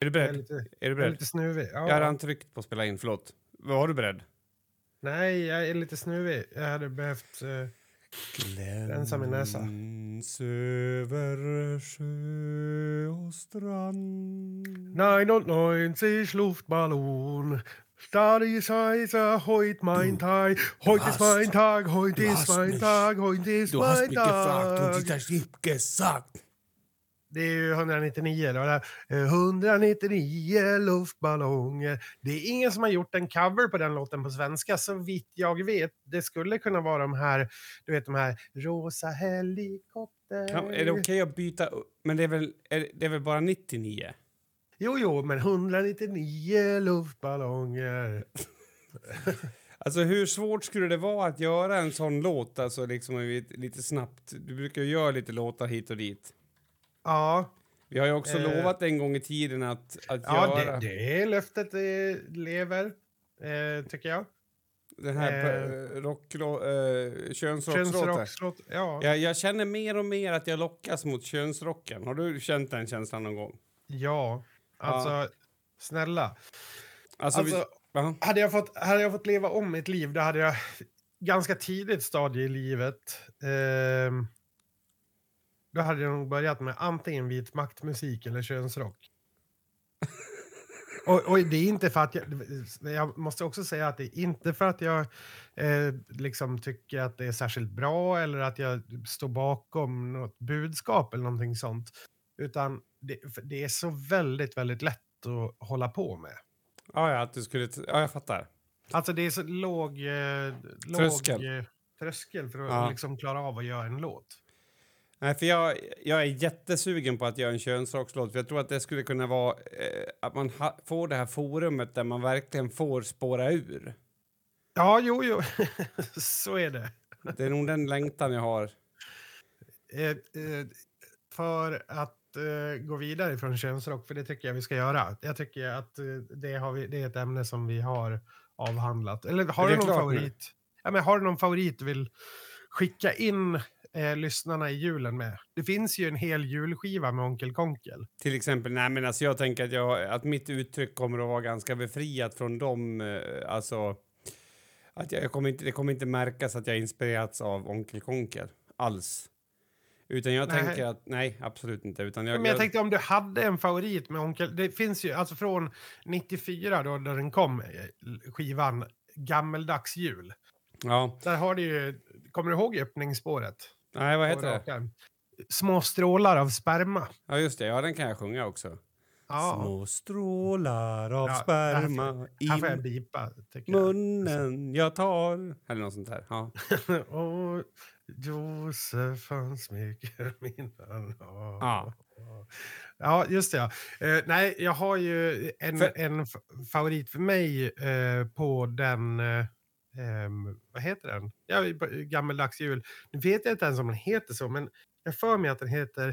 Är du Jag är beredd? lite, Är du jag är beredd? lite snuvig. Jag har Ja. redan tryckt på spela in, förlåt. Var du beredd? Nej, jag är lite snuvig. Jag hade behövt... Eh, Rensa min näsa. Gläns över sjö och strand 99 Luftballon. Stadis heiser, heut mein Tag, heut ist mein Tag, heut du ist mein Tag, heut ist Du hast mein mich gefragt und Tag. ich har gesagt. Det är ju 199. Det var där. Eh, 199 luftballonger. Det är ingen som har gjort en cover på den låten på svenska så vitt jag vet. Det skulle kunna vara de här, du vet de här rosa helikopter. Kan, är det okej att byta? Men det är väl, är, det är väl bara 99? Jo, jo, men 199 luftballonger. Alltså hur svårt skulle det vara att göra en sån låt? Alltså liksom lite, lite snabbt. Du brukar ju göra lite låtar hit och dit. Ja, Vi har ju också Eh. lovat en gång i tiden att, att ja göra det, det löftet eh, lever, eh, tycker jag. den här eh. eh, rock, eh, könsrockslåten. Könsrockslåt. Ja. Jag, jag känner mer och mer att jag lockas mot könsrocken. Har du känt den känslan någon gång? ja, alltså snälla. Alltså, Alltså, vi, ja. hade, jag fått, hade jag fått leva om mitt liv, då hade jag ganska tidigt stadie i livet. ehm, då hade jag nog börjat med antingen vit maktmusik eller könsrock. och, och det är inte för att jag... Jag måste också säga att det är inte för att jag eh, liksom tycker att det är särskilt bra eller att jag står bakom något budskap eller någonting sånt. Utan det, det är så väldigt, väldigt lätt att hålla på med. Ja, ja, att du skulle... Ja, jag fattar. Alltså det är så låg, eh, Tröskel. låg eh, tröskel för att Ja. liksom klara av att göra en låt. Nej, för jag, jag är jättesugen på att göra en könsrockslåt. För jag tror att det skulle kunna vara eh, att man ha, får det här forumet där man verkligen får spåra ur. Ja, jo, jo. så är det. Det är nog den längtan jag har. Eh, eh, för att eh, gå vidare från könsrock, för det tycker jag vi ska göra. Jag tycker att eh, det, har vi, det är ett ämne som vi har avhandlat. Eller har du någon nu? favorit? Ja, men har du någon favorit du vill skicka in eh, lyssnarna i julen med? Det finns ju en hel julskiva med Onkel Konkel. Till exempel, nej men alltså jag tänker att, jag, att mitt uttryck kommer att vara ganska befriat från dem, eh, alltså... Att jag, jag kommer inte, det kommer inte märkas att jag inspirerats av Onkel Konkel, alls. Utan jag Nej. tänker att, nej absolut inte. Utan jag, Men jag tänkte om du hade en favorit med Onkel... Det finns ju, alltså från 94 då, då den kom, eh, skivan Gammeldags jul. Ja, Där har du ju, kommer du ihåg öppningsspåret? Nej vad heter det? rakan? Små strålar av sperma. Ja just det, ja den kan jag sjunga också. Ja, Små strålar av Ja, sperma i här får jag bipa, tycker jag. munnen jag tar. Eller något sånt där. Ja. Och Josef han smeker mina Ja. Ja, just det. Ja. Eh, nej, jag har ju en, För- en favorit för mig eh, på den... Eh, ehm, vad heter den? Ja, Gammeldags jul. Nu vet jag inte ens om den heter så, men jag för mig att den heter...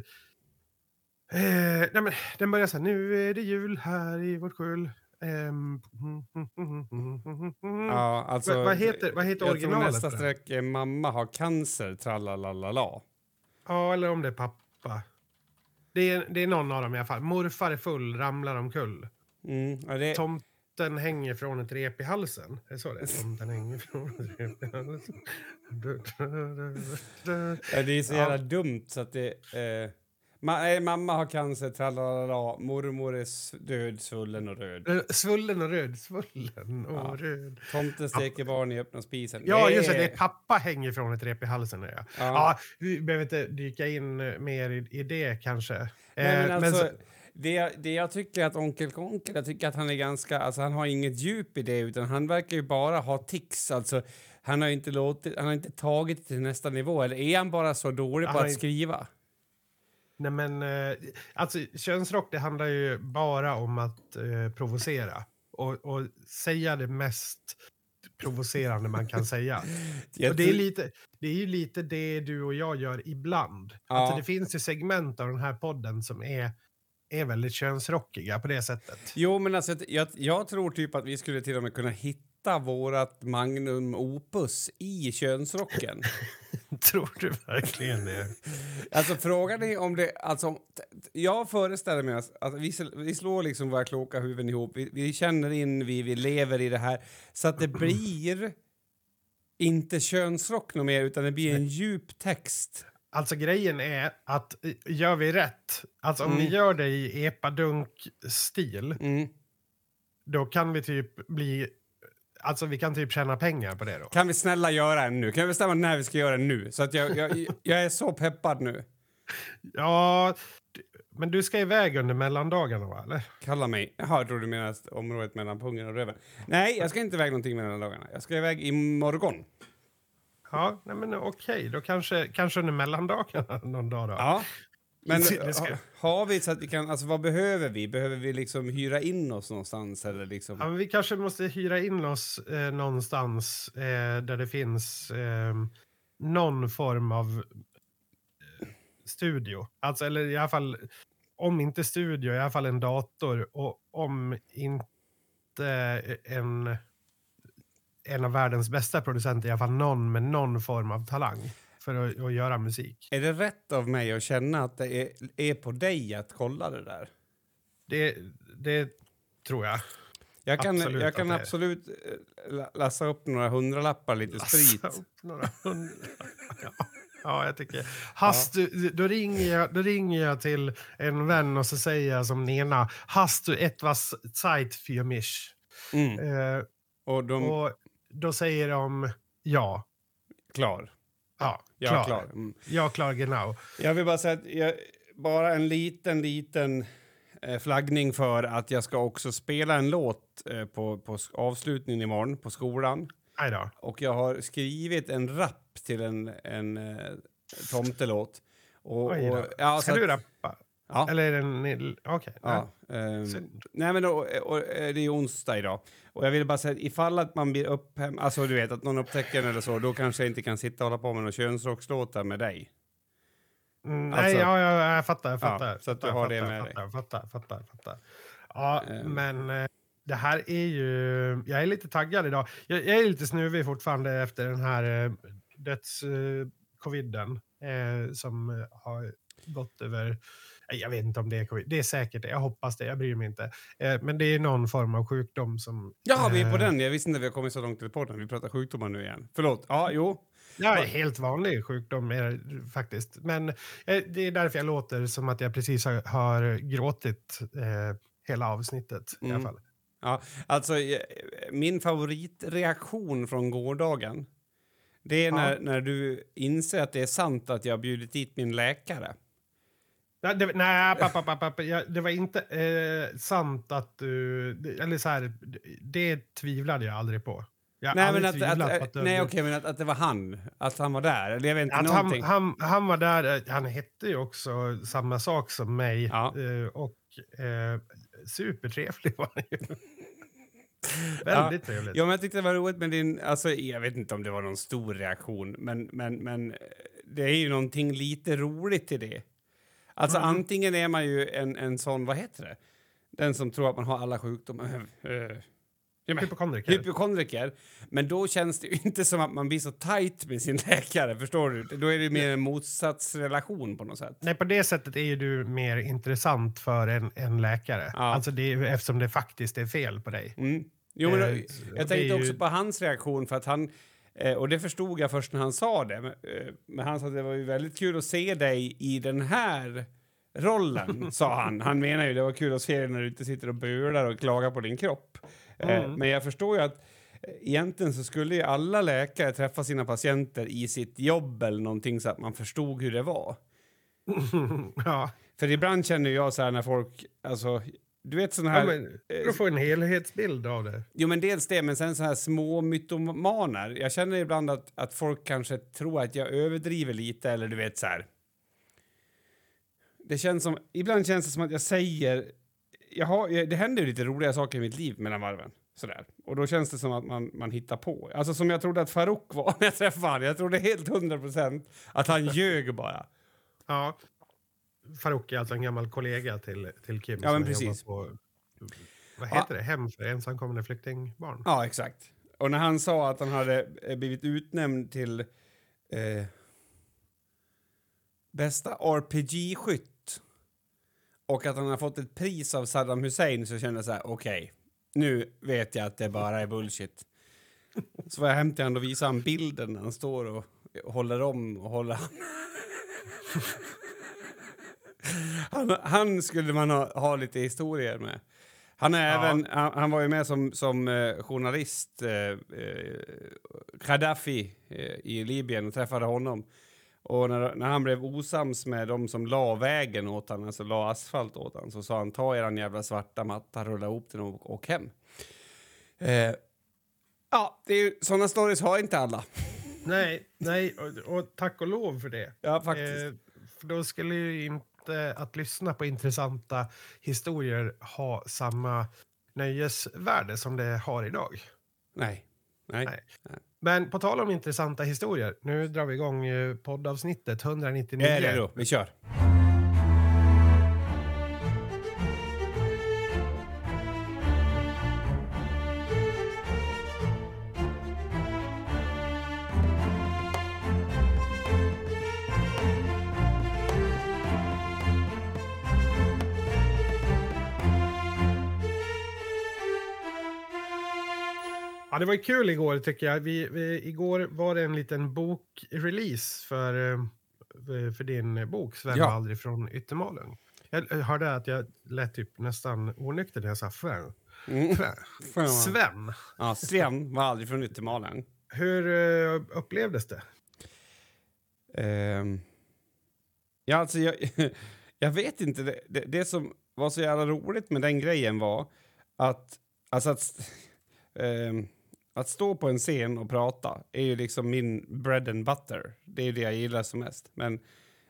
Eh, nej, men den börjar så här. Nu är det jul här i vårt skjul. Ehm, Ja, alltså, Vad- vad heter- vad heter jag originalet tror nästa streck är mamma har cancer, tralalala. Ja, eller om det är pappa. Det är, det är någon av dem i alla fall. Morfar är full, ramlar omkull. Mm, ja, det, Tomten hänger från ett rep i halsen. Är det så det är? Tomten hänger från ett rep i halsen. Ja, det är så Ja. jävla dumt så att det... Eh, ma, nej, mamma har cancer, tralalala. Mormor är död, svullen och röd. Eh, Svullen och röd, svullen och Ja. röd. Tomten steker barn i öppna spisen. Ja, just det. Nej. det är pappa hänger från ett rep i halsen. Ja. Ja. Ja, vi behöver inte dyka in eh, mer i, i det kanske. Nej, Eh, men alltså, så- det, det jag tycker att Onkel Konkel, jag tycker att han är ganska, alltså han har inget djup i det utan han verkar ju bara ha tics, alltså han har inte låtit, han har inte tagit det till nästa nivå eller är han bara så dålig på Han har att inte- skriva? Nej men, eh, alltså könsrock det handlar ju bara om att eh, provocera. Och, och säga det mest provocerande man kan säga. Och det, är lite, det är ju lite det du och jag gör ibland. Ja. Alltså det finns ju segment av den här podden som är, är väldigt könsrockiga på det sättet. Jo, men alltså jag, jag tror typ att vi skulle till och med kunna hitta vårat magnum opus i könsrocken. Tror du verkligen det? Alltså frågan är om det... Alltså, jag föreställer mig att, att vi, vi slår liksom våra kloka huvuden ihop. Vi, vi känner in, vi, vi lever i det här. Så att det blir inte könsrock mer, utan det blir en djup text. Alltså grejen är att eh, gör vi rätt, alltså om Mm. ni gör det i epadunk-stil, Mm. då kan vi typ bli... Alltså vi kan typ tjäna pengar på det då. Kan vi snälla göra en nu? Kan vi bestämma när vi ska göra den nu? Så att jag, jag, jag är så peppad nu. Ja, men du ska iväg under mellandagarna va? Eller? Kalla mig... Jaha, jag tror du menar området mellan pungen och röven. Nej, jag ska inte iväg någonting mellan dagarna. Jag ska iväg imorgon. Ja, nej men okej, då kanske, kanske under mellandagarna någon dag då. Ja. Men ha, har vi så att vi kan... Alltså vad behöver vi? Behöver vi liksom hyra in oss någonstans eller liksom... Ja, vi kanske måste hyra in oss eh, någonstans eh, där det finns eh, någon form av eh, studio. Alltså, eller i alla fall, om inte studio, i alla fall en dator. Och om inte en, en av världens bästa producenter, i alla fall någon med någon form av talang för att, att göra musik. Är det rätt av mig att känna att det är, är på dig att kolla det där? Det, det tror jag. Jag kan Absolut jag kan absolut eh, la- lassa upp några hundralappar, lite sprit. Lassa upp några hundra. ja. ja, jag tycker... Hast, du, då, ringer jag, då ringer jag till en vän och så säger jag som Nena. Hast du etwas Zeit für mich? Mm. Eh, Och de... och då säger de ja. Klar. Ja, Ja, klar. klar. Mm. Ja, klar, genau. Jag vill bara säga att jag, bara en liten, liten eh, flaggning för att jag ska också spela en låt eh, på, på avslutningen imorgon på skolan. Och jag har skrivit en rap till en, en eh, tomtelåt. Och, och, ja, Ska du rappa? Ja. Eller är den... Okej. Ja, ehm, Synd. nej men då, och, eh, det är onsdag idag. Och jag vill bara säga ifall att man blir upphem... Alltså du vet att någon upptäcker en eller så, då kanske jag inte kan sitta och hålla på med några könsrockslåtar med dig. Mm, nej, Alltså- ja, ja, jag fattar. Jag Ja, fattar. så att du fattar, har det fattar, med dig. fattar, Fattar, fattar, fattar. Ja, Ehm. men eh, det här är ju... Jag är lite taggad idag. Jag, jag är lite snuvig fortfarande efter den här eh, döds-coviden eh, som eh, har gått över... Nej, Jag vet inte om det är covid. Det är säkert det. Jag hoppas det. Jag bryr mig inte. Eh, men det är någon form av sjukdom som... Ja, vi är på eh, den. Jag visste inte att vi har kommit så långt i podden. Vi pratar sjukdomar nu igen. Förlåt. Ja, jo. Ja, helt vanlig sjukdom är det faktiskt. Men eh, det är därför jag låter som att jag precis har, har gråtit eh, hela avsnittet i alla Mm. fall. Ja, alltså, eh, min favoritreaktion från gårdagen det är Ja. när, när du inser att det är sant att jag har bjudit dit min läkare. Nej, det, nej pappa, pappa, pappa det var inte eh, sant att du... Eller så här, det, tvivlade jag aldrig på. Jag Nej, men att, att, att nej okej, men att, att det var han. Att han var där. Eller jag vet inte, Att han, han, han var där, eh, han hette ju också samma sak som mig. Ja. eh, Och eh, supertrevlig var han ju. Väldigt trevligt. Ja, men jag tyckte det var roligt med din... Alltså, jag vet inte om det var någon stor reaktion, men, men, men eh, det är ju någonting lite roligt i det. Alltså, Mm. antingen är man ju en, en sån, vad heter det? Den som tror att man har alla sjukdomar. Eh, Ja, men, Hypokondriker. hypokondriker. Men då känns det ju inte som att man blir så tajt med sin läkare, förstår du? Då är det mer en motsatsrelation på något sätt. Nej, på det sättet är ju du mer intressant för en, en läkare. Ja. Alltså det, är- eftersom det faktiskt är fel på dig. Mm. Jo, men, Eh, jag tänkte ju- också på hans reaktion för att han eh, och det förstod jag först när han sa det. Men, eh, men han sa att det var ju väldigt kul att se dig i den här rollen, sa han. Han menar ju det var kul att se dig när du inte sitter och bular och klagar på din kropp. Eh, Mm. Men jag förstår ju att eh, egentligen så skulle ju alla läkare träffa sina patienter i sitt jobb eller någonting så att man förstod hur det var. ja. För ibland känner jag så här när folk, alltså, du vet sån ja, här... men, för att få en helhetsbild av det. Jo, men dels det, men sen så här små mytomaner. Jag känner ibland att, att folk kanske tror att jag överdriver lite, eller du vet så här. Det känns som, ibland känns det som att jag säger... Jag har, jag, det händer ju lite roliga saker i mitt liv mellan varven. Sådär. Och då känns det som att man, man hittar på. Alltså som jag trodde att Farouk var när jag träffade honom. Jag trodde helt hundra procent att han ljög bara. Ja. Farouk är alltså en gammal kollega till, till Kim. Ja, men precis. På, vad Ja. heter det? Hem för ensamkommande flyktingbarn. Ja, exakt. Och när han sa att han hade eh, blivit utnämnd till... Eh, bästa RPG-skytt och att han har fått ett pris av Saddam Hussein så kände jag så här, okej, nu vet jag att det bara är bullshit. Så var jag hem till honom och visade han bilden när han står och håller om och håller han, han skulle man ha, ha lite historier med. Han, är Ja. även, han, han var ju med som, som eh, journalist, eh, eh, Gaddafi eh, i Libyen och träffade honom. Och när, när han blev osams med de som la vägen åt honom, alltså la asfalt åt honom, så sa han ta eran jävla svarta matta, rulla ihop den och åk hem. Eh, ja, det är sådana stories har inte alla. Nej, nej och, och tack och lov för det. Ja, faktiskt. Eh, för då skulle ju inte att lyssna på intressanta historier ha samma nöjesvärde som det har idag. Nej. Nej. Nej. Men på tal om intressanta historier, nu drar vi igång eh, poddavsnittet 199. Jag är redo. Vi kör. Ja, det var kul igår tycker jag. Vi, vi, igår var det en liten bokrelease för, eh, för din bok Sven Ja. aldrig från Yttermalung. Jag hörde att jag lät typ nästan onykter när jag sa Sven. Mm. Sven. Sven. Ja, Sven var aldrig från Yttermalang. Hur eh, upplevdes det? Ehm, ja, alltså jag, jag vet inte. Det, det, det som var så jävla roligt med den grejen var att, alltså att, ehm, att stå på en scen och prata är ju liksom min bread and butter. Det är det jag gillar som mest. Men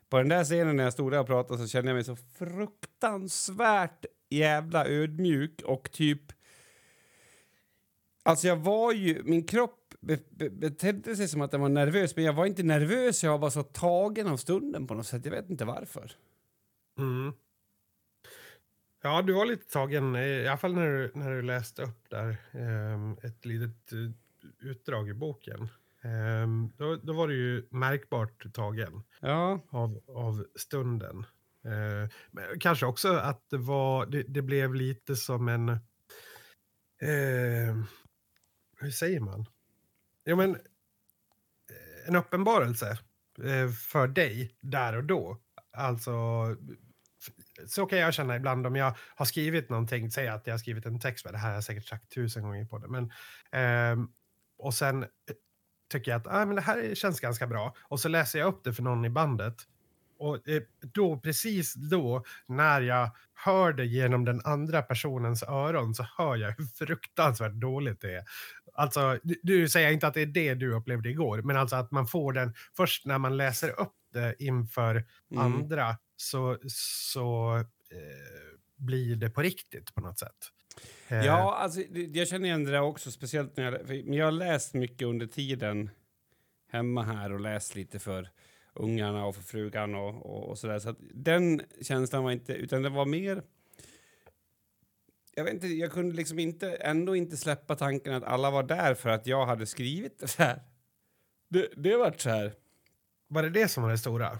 på den där scenen när jag stod där och pratade så kände jag mig så fruktansvärt jävla ödmjuk och typ... Alltså jag var ju, min kropp be, be, betedde sig som att den var nervös, men jag var inte nervös, jag var bara så tagen av stunden på något sätt. Jag vet inte varför. Mm. Ja, du var lite tagen, eh, i alla fall när du, när du läste upp där eh, ett litet eh, utdrag i boken. Eh, då, då var du ju märkbart tagen Ja, av, av stunden. Eh, men kanske också att det, var, det, det blev lite som en... Eh, hur säger man? Ja, men, en uppenbarelse för dig där och då. Alltså, så kan jag känna ibland om jag har skrivit någonting, säg att jag har skrivit en text, det här har jag säkert sagt tusen gånger på det, men ehm, och sen eh, tycker jag att ah, men det här känns ganska bra och så läser jag upp det för någon i bandet och eh, då, precis då, när jag hör det genom den andra personens öron så hör jag hur fruktansvärt dåligt det är. Alltså, du, du säger inte att det är det du upplevde igår, men alltså att man får den först när man läser upp det inför mm. andra så, så eh, blir det på riktigt på något sätt. Eh, ja alltså, jag känner igen det där också, speciellt när jag, jag har läst mycket under tiden hemma här och läst lite för ungarna och för frugan och, och, och sådär. Så att den känslan var inte, utan det var mer... Jag vet inte, jag kunde liksom inte, ändå inte släppa tanken att alla var där för att jag hade skrivit det här. Det, det var så här. Var det det som var det stora?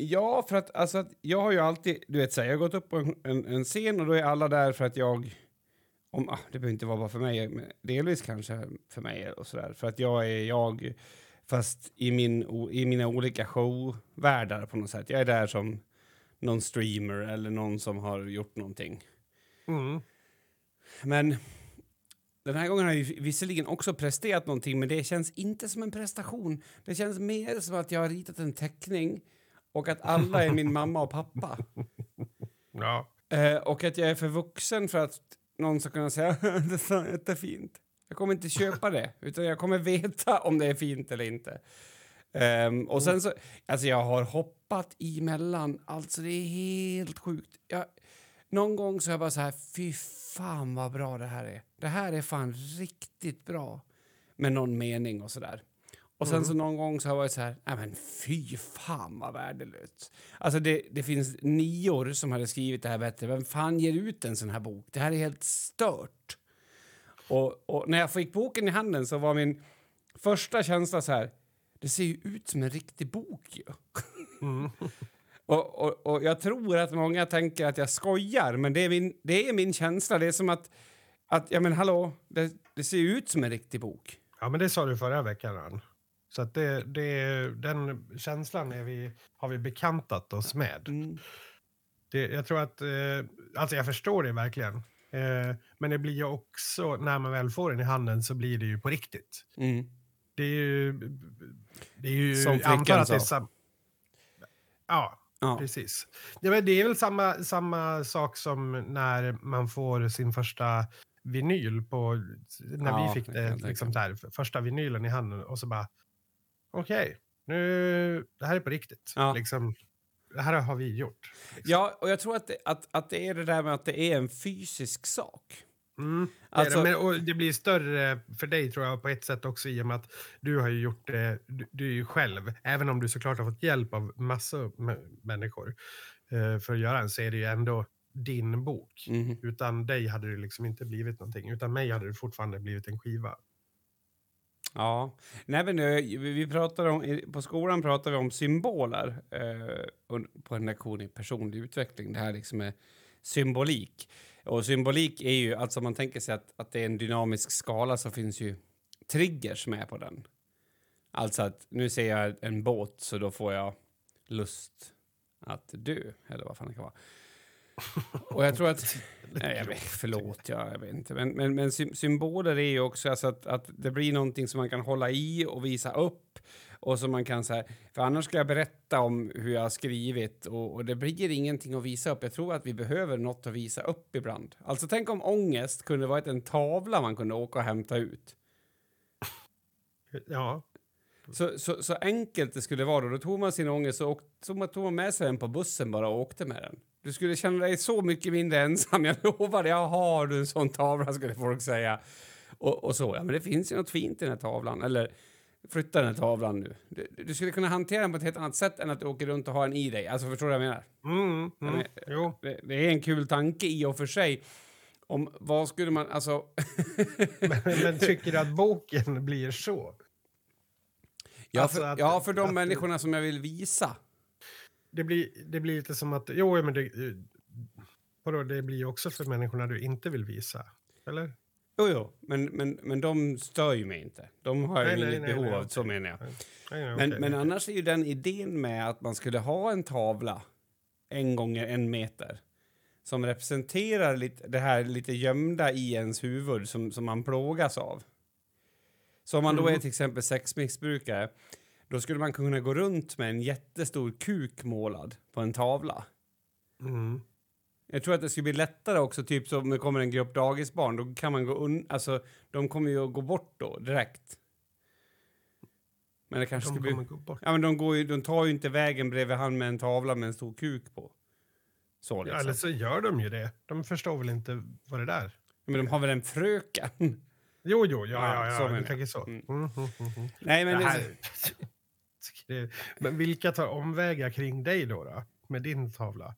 Ja, för att, alltså, att jag har ju alltid, du vet så här, jag har gått upp på en, en, en scen och då är alla där för att jag, om, ah, det behöver inte vara bara för mig, men delvis kanske för mig och sådär, för att jag är jag, fast i, min, i mina olika showvärldar på något sätt. Jag är där som någon streamer eller någon som har gjort någonting. Mm. Men den här gången har jag visserligen också presterat någonting, men det känns inte som en prestation. Det känns mer som att jag har ritat en teckning och att alla är min mamma och pappa. Ja. Eh, och att jag är för vuxen för att någon ska kunna säga det är jättefint. Jag kommer inte köpa det, utan jag kommer veta om det är fint eller inte. Ehm, och sen så, alltså jag har hoppat emellan, alltså det är helt sjukt. Jag, någon gång så är jag bara så här, fy fan vad bra det här är. Det här är fan riktigt bra. Med någon mening och sådär. Och sen så någon gång så har jag varit så här, nej men fy fan vad värdelöst. Alltså det, det finns nior som hade skrivit det här bättre. Vem fan ger ut en sån här bok? Det här är helt stört. Och, och när jag fick boken i handen så var min första känsla så här, det ser ju ut som en riktig bok ju. Mm. Och, och, och jag tror att många tänker att jag skojar, men det är min, det är min känsla. Det är som att, att ja men hallå, det, det ser ut som en riktig bok. Ja, men det sa du förra veckan. Ran. Så att det, det, den känslan är vi, har vi bekantat oss med. Mm. Det, jag tror att, eh, alltså jag förstår det verkligen. Eh, men det blir ju också, när man väl får den i handen så blir det ju på riktigt. Mm. Det är ju... Det är ju Som flickan sa. sam, Ja, Ja. precis. Ja, men det är väl samma, samma sak som när man får sin första vinyl på... När Ja, vi fick det liksom så här, första vinylen i handen och så bara... Okej, nu... Det här är på riktigt. Ja. Liksom, det här har vi gjort. Liksom. ja, och jag tror att det, att, att det är det där med att det är en fysisk sak. Mm, det, Alltså- det. Men, det blir större för dig tror jag på ett sätt också i och med att du har ju gjort det, du, du själv, även om du såklart har fått hjälp av massor med människor eh, för att göra den så är det ju ändå din bok. Mm. Utan dig hade det liksom inte blivit någonting. Utan mig hade det fortfarande blivit en skiva. Ja, nej men eh, vi pratar om, på skolan pratar vi om symboler eh, på en lektion i personlig utveckling. Det här liksom är symbolik. Och symbolik är ju, alltså om man tänker sig att, att det är en dynamisk skala så finns ju triggers med på den. Alltså att nu ser jag en båt så då får jag lust att dö, eller vad fan det kan vara. Och jag tror att... Nej, jag vet, förlåt, ja, jag vet inte. Men, men, men sy- symboler är ju också alltså att, att det blir någonting som man kan hålla i och visa upp. Och som man kan så här, för annars ska jag berätta om hur jag har skrivit och, och det blir ingenting att visa upp. Jag tror att vi behöver något att visa upp ibland. Alltså tänk om ångest kunde varit en tavla man kunde åka och hämta ut. Ja, Så, så, så enkelt det skulle vara. Då, då tog man sin ångest och åkte, så tog man med sig den på bussen bara och åkte med den. Du skulle känna dig så mycket mindre ensam. Jag lovar jag har du en sån tavla skulle folk säga. Och, och så, ja men det finns ju något fint i den här tavlan. Eller flytta den här tavlan nu. Du, du skulle kunna hantera den på ett helt annat sätt än att du åker runt och har den i dig. Alltså förstår du vad jag menar? mm, mm, jo. Det, det är en kul tanke i och för sig. Om vad skulle man, alltså... Men, men tycker du att boken blir så? ja, Alltså för, att- ja, för de människorna som jag vill visa. Det blir, det blir lite som att, jo men det, eh, vadå, det blir också för människorna du inte vill visa. Eller? Jo, jo, men, men, men de stör ju mig inte. De har ju Nej, nej, inget behov av, så menar jag. Nej, nej, Men, okej. men annars är ju den idén med att man skulle ha en tavla en gånger en meter som representerar lite, det här lite gömda i ens huvud som, som man plågas av. Så om man då är Mm. till exempel sexmissbrukare då skulle man kunna gå runt med en jättestor kuk målad på en tavla. Mm. Jag tror att det skulle bli lättare också, typ så om det kommer en grupp dagisbarn, då kan man gå un... Alltså, de kommer ju att gå bort då, direkt. Men det kanske De skulle bli... gå bort. Ja, men de, går ju, de tar ju inte vägen bredvid han med en tavla med en stor kuk på. Så Ja, liksom. eller så gör de ju det. De förstår väl inte vad det där... Men de har väl en fröken? Jo, jo, ja, Ja, ja, så ja, du jag. tänker så. Mm. Mm, mm, mm, mm. Nej, men... Det Det, här... Det- Men vilka tar omvägar kring dig då, då? Med din tavla?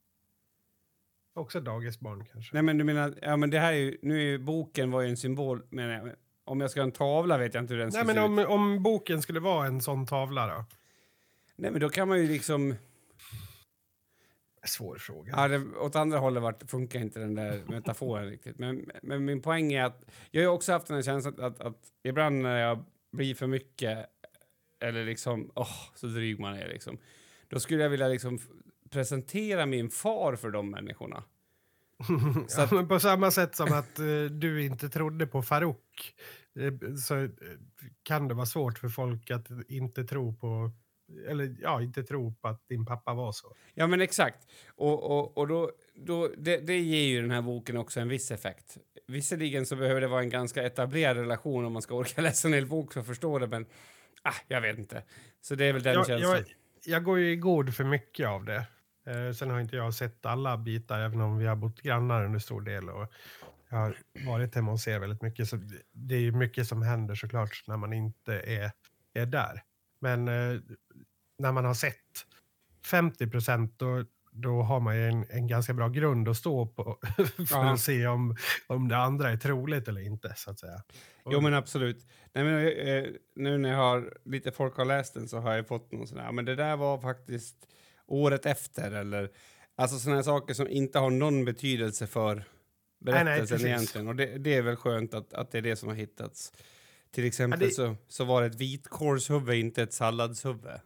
Också dagisbarn kanske? nej, men du menar... Ja, men det här är ju... Nu är ju boken var ju en symbol, menar jag. Om jag ska ha en tavla vet jag inte hur den ska Nej, men se ut. om, om boken skulle vara en sån tavla då? Nej, men då kan man ju liksom... Svår fråga. Ja, det, åt andra hållet vart, funkar inte den där metaforen riktigt. Men, men min poäng är att jag har också haft den här känslan att, att, att ibland när jag blir för mycket eller liksom, åh, så dryg man är liksom. Då skulle jag vilja liksom presentera min far för de människorna. så ja, att- men på samma sätt som att eh, du inte trodde på Farouk eh, så eh, kan det vara svårt för folk att inte tro på eller ja, inte tro på att din pappa var så. Ja, men exakt. Och, och, och då, då, det, det ger ju den här boken också en viss effekt. Visserligen så behöver det vara en ganska etablerad relation om man ska orka läsa en hel bok för att förstå det, men ah, jag vet inte. Så det är väl den Jag, känslan. jag, jag går ju i god för mycket av det. Eh, sen har inte jag sett alla bitar, även om vi har bott grannar under stor del. Och jag har varit hemma och ser väldigt mycket. Så det- är ju mycket som händer såklart när man inte är, är där. Men eh, när man har sett 50 procent då, då har man ju en, en ganska bra grund att stå på för Ja. att se om, om det andra är troligt eller inte. så att säga. Och- Jo, men absolut. Nej, men, eh, nu när jag har, lite folk har läst den så har jag fått någon sån här, men det där var faktiskt, året efter eller alltså sådana här saker som inte har någon betydelse för berättelsen precis. egentligen. Och det, det är väl skönt att, att det är det som har hittats. Till exempel det- så, så var det ett vitkålshuvud, inte ett salladshuvud.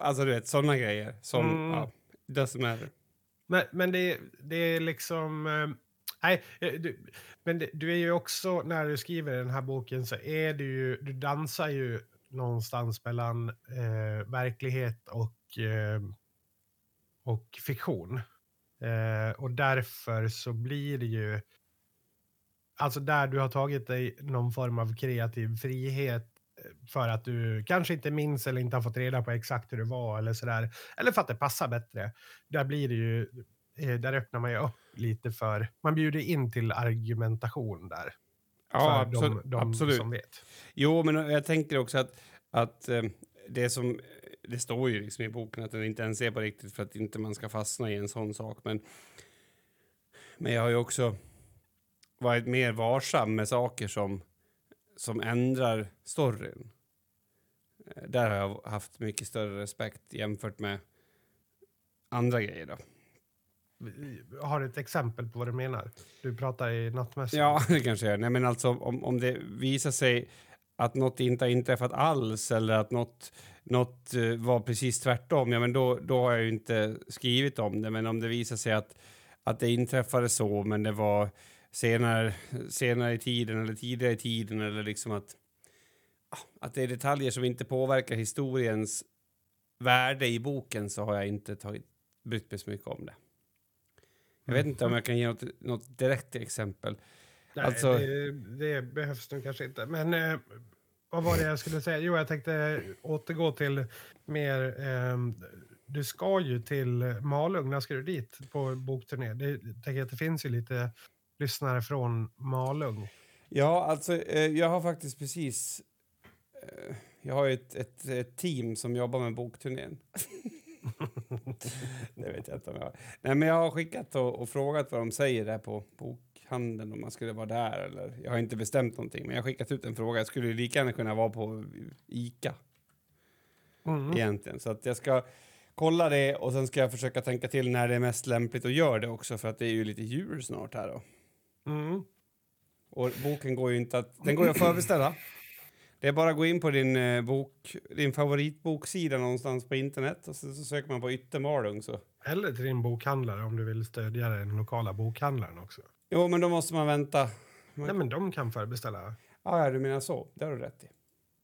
alltså du vet, sådana grejer som, Mm. ja, doesn't matter. Men, men det, det är liksom... eh, nej, eh, du, men det, du är ju också, när du skriver den här boken så är du ju, du dansar ju någonstans mellan eh, verklighet och, eh, och fiktion. Eh, och därför så blir det ju, alltså där du har tagit dig någon form av kreativ frihet för att du kanske inte minns eller inte har fått reda på exakt hur det var eller sådär. Eller för att det passar bättre. Där blir det ju, eh, där öppnar man ju upp lite för, man bjuder in till argumentation där. Ja, absolut. de, de absolut. som vet. Jo, men jag tänker också att, att eh, det som... Det står ju liksom i boken att den inte ens är på riktigt för att inte man ska fastna i en sån sak. Men, men jag har ju också varit mer varsam med saker som, som ändrar storyn. Eh, Där har jag haft mycket större respekt jämfört med andra grejer. Då. Har du ett exempel på vad du menar? Du pratar i nattmässan. Ja, det kanske är. Nej, men alltså om, om det visar sig att något inte har inträffat alls eller att något, något eh, var precis tvärtom, ja, men då, då har jag ju inte skrivit om det. Men om det visar sig att, att det inträffade så, men det var senare, senare i tiden eller tidigare i tiden eller liksom att, ah, att det är detaljer som inte påverkar historiens värde i boken så har jag inte tagit, brytt mig så mycket om det. Jag vet inte om jag kan ge något, något direkt exempel. Nej, Alltså- det, det behövs nog kanske inte. Men eh, vad var det jag skulle säga? Jo, jag tänkte återgå till mer... ehm, du ska ju till Malung. När ska du dit på bokturné? Det, jag tänker att det finns ju lite lyssnare från Malung. Ja, alltså eh, jag har faktiskt precis... Eh, jag har ju ett, ett, ett team som jobbar med bokturnén. det vet jag inte om jag har. Nej, men jag har skickat och, och frågat vad de säger där på bokhandeln om man skulle vara där eller... Jag har inte bestämt någonting, men jag har skickat ut en fråga. Jag skulle lika gärna kunna vara på ICA Mm. egentligen. Så att jag ska kolla det och sen ska jag försöka tänka till när det är mest lämpligt att göra det också för att det är ju lite jul snart här då. Mm. Och boken går ju inte att, den går ju att förbeställa. Det är bara att gå in på din, eh, bok, din favoritboksida någonstans på internet och så, så söker man på Yttermalung så. Eller till din bokhandlare om du vill stödja den lokala bokhandlaren också. Jo, men då måste man vänta. Nej, men de kan förbeställa. Ja, ja, du menar så. Det har du rätt i.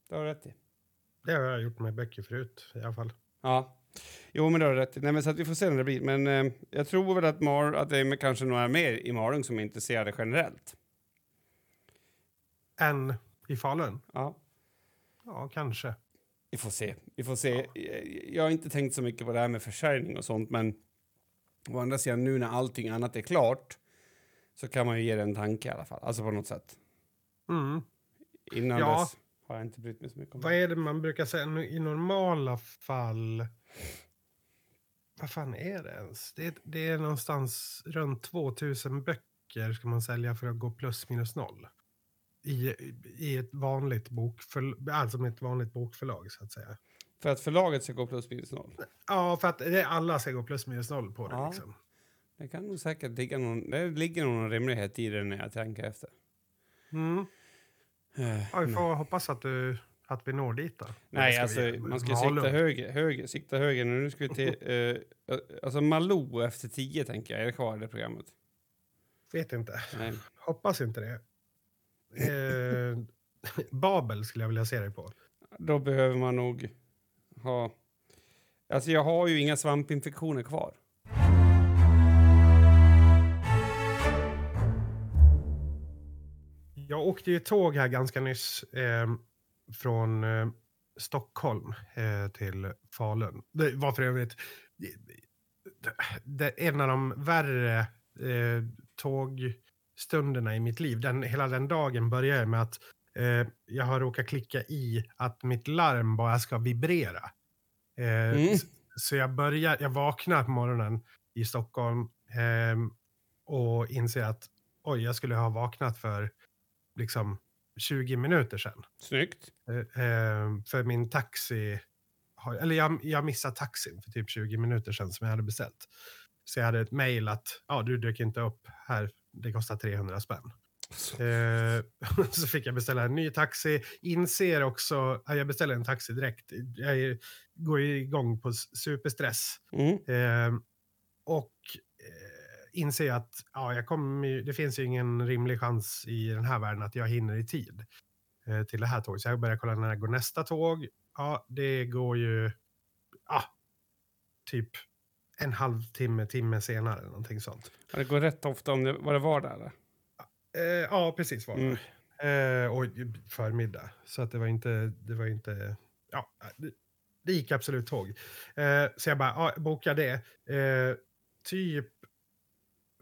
Det har du rätt i. Det har jag gjort med böcker förut i alla fall. Ja. Jo, men det har rätt. Nej, men så att vi får se när det blir. Men eh, jag tror väl att, Mar, att det är kanske några mer i Malung som är intresserade generellt. Än i Falun? Ja. Ja, kanske. Vi får se. Vi får se. Jag- Jag har inte tänkt så mycket på det här med försäljning och sånt, men å andra sidan nu när allting annat är klart så kan man ju ge det en tanke i alla fall. Alltså på något sätt. Mm. Innan Ja. dess har jag inte brytt mig så mycket om Vad det. är det man brukar säga i normala fall? Vad fan är det ens? Det är, det är någonstans runt 2000 böcker ska man sälja för att gå plus minus noll. I, i ett vanligt bokförlag, alltså med ett vanligt bokförlag så att säga. För att förlaget ska gå plus minus noll. Ja, för att det, alla ska gå plus minus noll på det Ja. liksom. Det kan nog säkert ligga någon, det ligger någon rimlighet i det när jag tänker efter. Mm. Eh, Ja, vi får hoppas att, du, att vi når dit då. Nej, alltså vi- man ska Malung. sikta höger, höger, sikta höger. Nu ska vi till, eh, alltså Malou efter tio tänker jag. Är det kvar det programmet? Vet inte. Nej. Hoppas inte det. Eh, Babel skulle jag vilja se dig på. Då behöver man nog ha... Alltså jag har ju inga svampinfektioner kvar. Jag åkte ju tåg här ganska nyss eh, från eh, Stockholm eh, till Falun. Det var för övrigt en av de värre eh, tågstunderna i mitt liv. Den, hela den dagen börjar med att jag har råkat klicka i att mitt larm bara ska vibrera. Mm. Så jag börjar, jag vaknar på morgonen i Stockholm och inser att oj, jag skulle ha vaknat för liksom 20 minuter sedan. Snyggt. Eh, eh, för min taxi eller jag, jag missade taxin för typ 20 minuter sedan som jag hade beställt. Så jag hade ett mejl att ja, du dök inte upp här, det kostar 300 spänn. Eh, så fick jag beställa en ny taxi. Inser också, ja, jag beställer en taxi direkt. Jag går igång på superstress. Mm. Eh, och inser att ja, jag kommer, det finns ju ingen rimlig chans i den här världen att jag hinner i tid eh, till det här tåget. Så jag börjar kolla när går nästa tåg. Ja, det går ju ja, typ en halvtimme, timme senare. Någonting sånt. Ja, Det går rätt ofta om det, vad det var där. eller? Eh, ja, precis var det. Mm. Eh, och förmiddag. Så att det var inte, det var inte, ja, det, det gick absolut tåg. Eh, så jag bara, ja, boka det. Eh, typ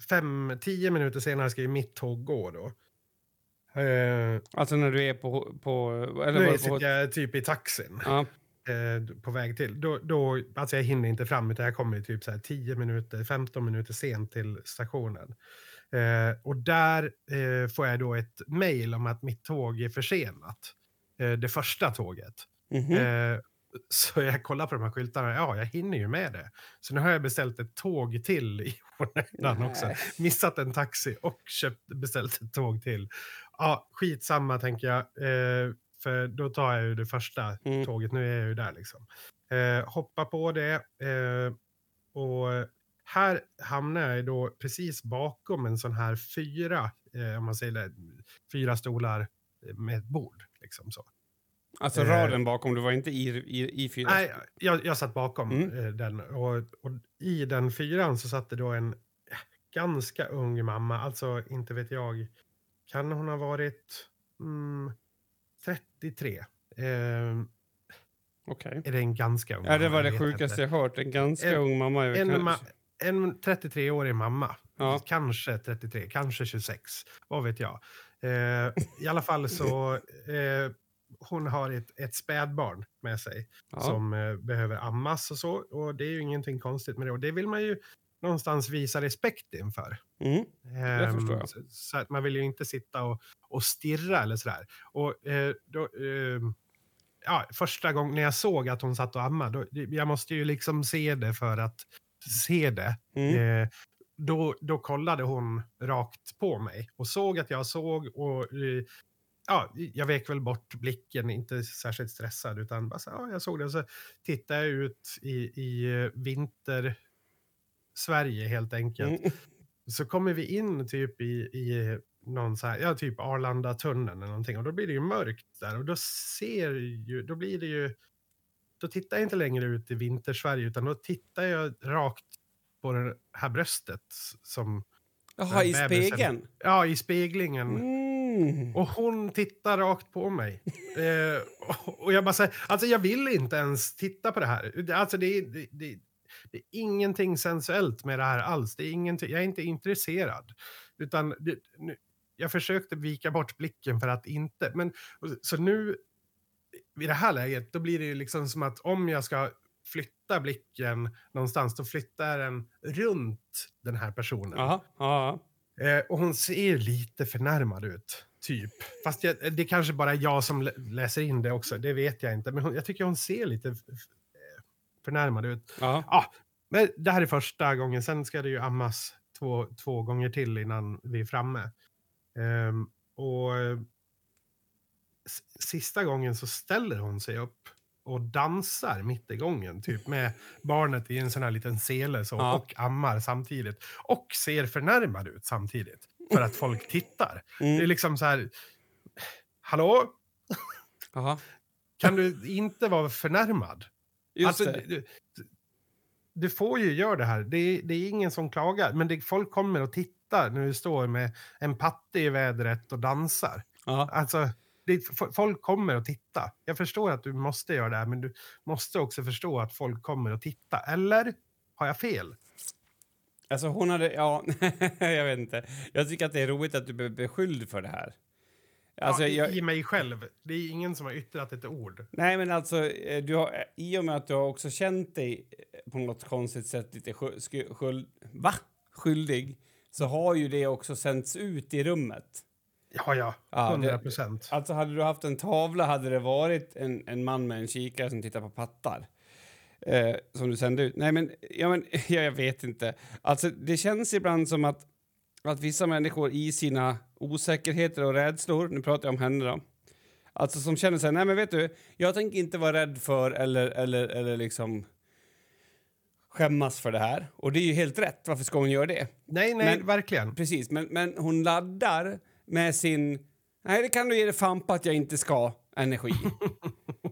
fem, tio minuter senare ska ju mitt tåg gå då. Eh, Alltså när du är på... på eller nu var sitter på jag typ i taxin ja. eh, på väg till. Då, då, alltså jag hinner inte fram utan jag kommer typ så här 10 minuter, 15 minuter sent till stationen. Eh, och där eh, får jag då ett mejl om att mitt tåg är försenat. Eh, det första tåget. Mhm. Eh, så jag kollar på de här skyltarna, ja jag hinner ju med det. Så nu har jag beställt ett tåg till i onödan också. Missat en taxi och köpt, beställt ett tåg till. Ja, skitsamma tänker jag. Eh, för då tar jag ju det första Mm. tåget, nu är jag ju där liksom. Eh, hoppa på det. Eh, och här hamnar jag då precis bakom en sån här fyra, eh, om man säger det, fyra stolar med ett bord. Liksom så. Alltså eh, raden bakom, du var inte i, i, i fyra? Nej, jag, jag satt bakom Mm. eh, den. Och, och i den fyran så satt det då en ganska ung mamma. Alltså, inte vet jag. Kan hon ha varit mm, 33? Eh, Okej. är det en ganska ung Ja, det mamma? var det Jag sjukaste jag hört. En ganska En- ung mamma. En, ma- en 33-årig mamma. Ja. Kanske 33, kanske 26. Vad vet jag. Eh, I alla fall så... Eh, hon har ett, ett spädbarn med sig Ja. som eh, behöver ammas och så. Och det är ju ingenting konstigt med det. Och det vill man ju någonstans visa respekt inför. Mm. Jag. Så, så att man vill ju inte sitta och, och stirra eller sådär. Och eh, då... ehm, ja, första gången när jag såg att hon satt och ammade, då, jag måste ju liksom se det för att se det. Mm. Eh, då, då kollade hon rakt på mig och såg att jag såg och eh, ja, jag vek väl bort blicken, inte särskilt stressad utan bara så, ja, jag såg det och så tittade jag ut i, i eh, vinter Sverige helt enkelt. Mm. Så kommer vi in typ i, i någon så här, ja typ Arlanda-tunneln eller någonting och då blir det ju mörkt där och då ser ju, då blir det ju, då tittar jag inte längre ut i vintersverige utan då tittar jag rakt på det här bröstet som, Jaha, i spegeln? ja i speglingen. Mm. Och hon tittar rakt på mig. Eh, och- jag bara säger, alltså jag vill inte ens titta på det här. Alltså det är, det, det, det är ingenting sensuellt med det här alls. Det är ingenting, jag är inte intresserad. Utan det, nu, jag försökte vika bort blicken för att inte. Men, så nu, i det här läget, då blir det liksom som att om jag ska flytta blicken någonstans, då flyttar den runt den här personen. Jaha, ja. Eh, och hon ser lite förnärmad ut, typ. Fast jag, det är kanske bara jag som lä- läser in det också, det vet jag inte. Men hon, jag tycker hon ser lite förnärmad ut. ja. Ja, men det här är första gången, sen ska det ju ammas två, två gånger till innan vi är framme. Ehm, och sista gången så ställer hon sig upp och dansar mitt i gången, typ med barnet i en sån här liten sele så, Ja. och ammar samtidigt. Och ser förnärmad ut samtidigt, för att folk tittar. Det är Mm. liksom så här, hallå? Jaha. Kan du inte vara förnärmad? Just Alltså, det. du, du, får ju göra det här. Det är, det är ingen som klagar. Men det, folk kommer och tittar när du står med en patte i vädret och dansar. Alltså, det, folk kommer att titta. Jag förstår att du måste göra det här, men du måste också förstå att folk kommer att titta. Eller har jag fel? Alltså hon hade, ja, jag vet inte. Jag tycker att det är roligt att du blir beskylld för det här. Alltså, ja, i, jag, I mig själv. Det är ingen som har yttrat ett ord. nej men alltså, eh, du har, i och med att du har också känt dig eh, på något konstigt sätt lite sky- sky- skyld, va? skyldig så har ju det också sänts ut i rummet. Ja, ja. Ja, 100 det- procent. Alltså hade du haft en tavla hade det varit en, en man med en kikare som tittar på pattar. Eh, som du sände ut. Nej, men, ja, men ja, jag vet inte. Alltså, det känns ibland som att, att vissa människor i sina osäkerheter och rädslor, nu pratar jag om henne då, alltså som känner sig, nej men vet du, jag tänker inte vara rädd för eller, eller, eller liksom skämmas för det här. Och det är ju helt rätt, varför ska hon göra det? Nej, nej, Men- verkligen. Precis, men, men hon laddar med sin, nej det kan du ge dig fan på att jag inte ska, energi.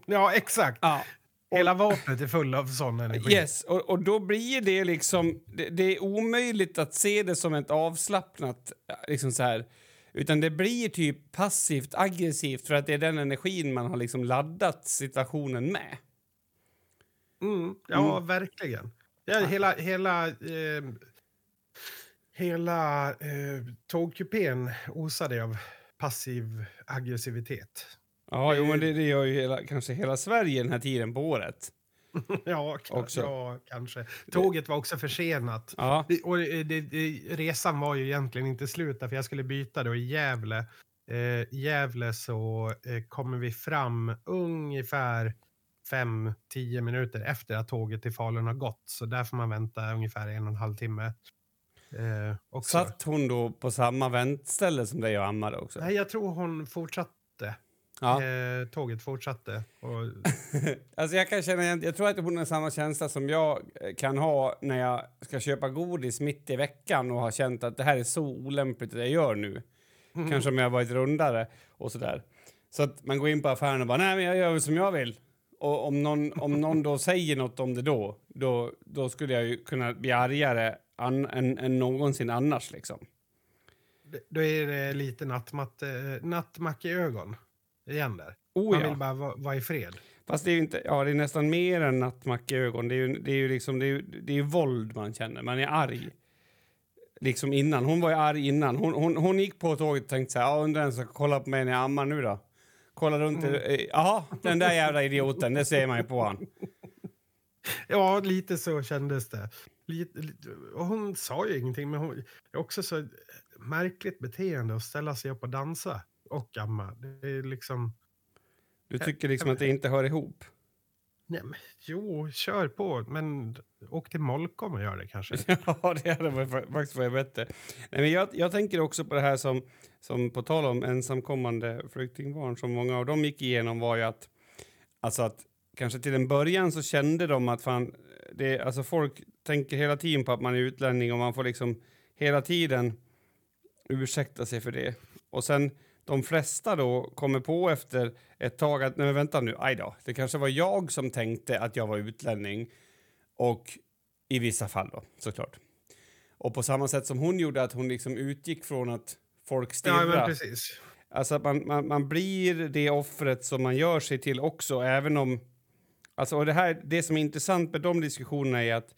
Ja, exakt. ja. Hela vapnet är full av sån energi. Yes, och, och då blir det liksom... Det, det är omöjligt att se det som ett avslappnat... Liksom så här, utan det blir typ passivt aggressivt för att det är den energin man har liksom laddat situationen med. Mm, ja, verkligen. Ja, hela hela, eh, hela eh, tågkupén osade av passiv aggressivitet. Ja, jo, men det, det gör ju hela, kanske hela Sverige den här tiden på året. ja, Också. ja, kanske. Tåget var också försenat. Ja, Det- Och det, det, det, resan var ju egentligen inte slut för jag skulle byta då i Gävle. Eh, Gävle så eh, kommer vi fram ungefär 5-10 minuter efter att tåget till Falun har gått. Så där får man vänta ungefär en och en halv timme. Eh, också. satt hon då på samma väntställe som dig och ammade också? Nej, jag tror hon fortsatte. Ja. Eh, tåget fortsatte. Och, Alltså jag kan känna jag tror att hon har samma känsla som jag eh, kan ha när jag ska köpa godis mitt i veckan och har känt att det här är så olämpligt det jag gör nu. Kanske om jag varit rundare och sådär. Så att man går in på affären och bara nej men jag gör väl som jag vill. Och om någon, om någon då säger något om det då, då, då skulle jag ju kunna bli argare an, än, än någonsin annars liksom. då är det lite nattmatte, nattmackeögon igen där. Oh, Man ja. vill bara vara vara i fred. Fast det är ju inte, ja det är nästan mer än nattmackeögon. Det är ju, det är ju liksom, det är det är ju våld man känner. Man är arg. Liksom innan. Hon var ju arg innan. Hon, hon, hon gick på tåget och tänkte så här, undrar som ska kolla på mig när jag ammar nu då. Kolla runt, mm. jaha, den där jävla idioten, det ser man ju på han. Ja, lite så kändes det. Lite, lite, hon sa ju ingenting, men hon, också så märkligt beteende att ställa sig upp och dansa och amma. Det är liksom... Du tycker liksom att det inte hör ihop. Nej, men, jo, kör på, men åk till Molkom och gör det kanske. Ja, det hade varit, fa- faktiskt varit bättre. Nej, men jag, jag tänker också på det här som, som på tal om ensamkommande flyktingbarn som många av dem gick igenom var ju att, alltså att kanske till en början så kände de att fan, det, alltså folk tänker hela tiden på att man är utlänning och man får liksom hela tiden ursäkta sig för det. Och sen de flesta då kommer på efter ett tag att nej vänta nu, aj då, det kanske var jag som tänkte att jag var utlänning och i vissa fall då, såklart. Och på samma sätt som hon gjorde, att hon liksom utgick från att folk Ja, stirrar. men precis. Alltså att man, man, man blir det offret som man gör sig till också, även om... Alltså, och det, här, det som är intressant med de diskussionerna är att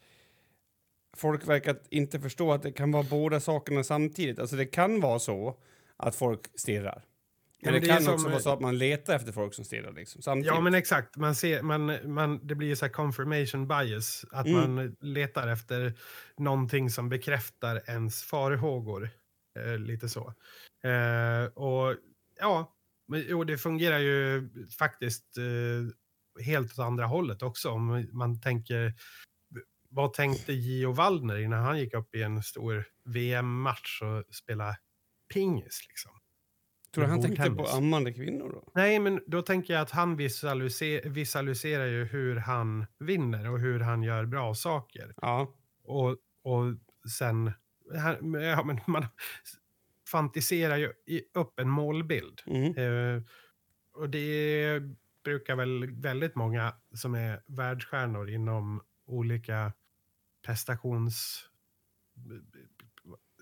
folk verkar inte förstå att det kan vara båda sakerna samtidigt. Alltså det kan vara så att folk stirrar. Men, men det, det kan som- också vara så att man letar efter folk som stirrar liksom, samtidigt. Ja, men exakt. Man ser, man, man, det blir ju så här confirmation bias. Att Mm. man letar efter någonting som bekräftar ens farhågor. Eh, lite så. Eh, och ja, men, jo, det fungerar ju faktiskt eh, helt åt andra hållet också. Om man tänker, vad tänkte Gio Waldner innan han gick upp i en stor VM-match och spelade pingis? Liksom? Tror du han tänkte på ammande kvinnor då? Nej, men då tänker jag att han visualiser visualiserar ju hur han vinner och hur han gör bra saker. Ja. Och, och sen, ja, men man fantiserar ju upp en målbild. Mm. Eh, och det brukar väl väldigt många som är världsstjärnor inom olika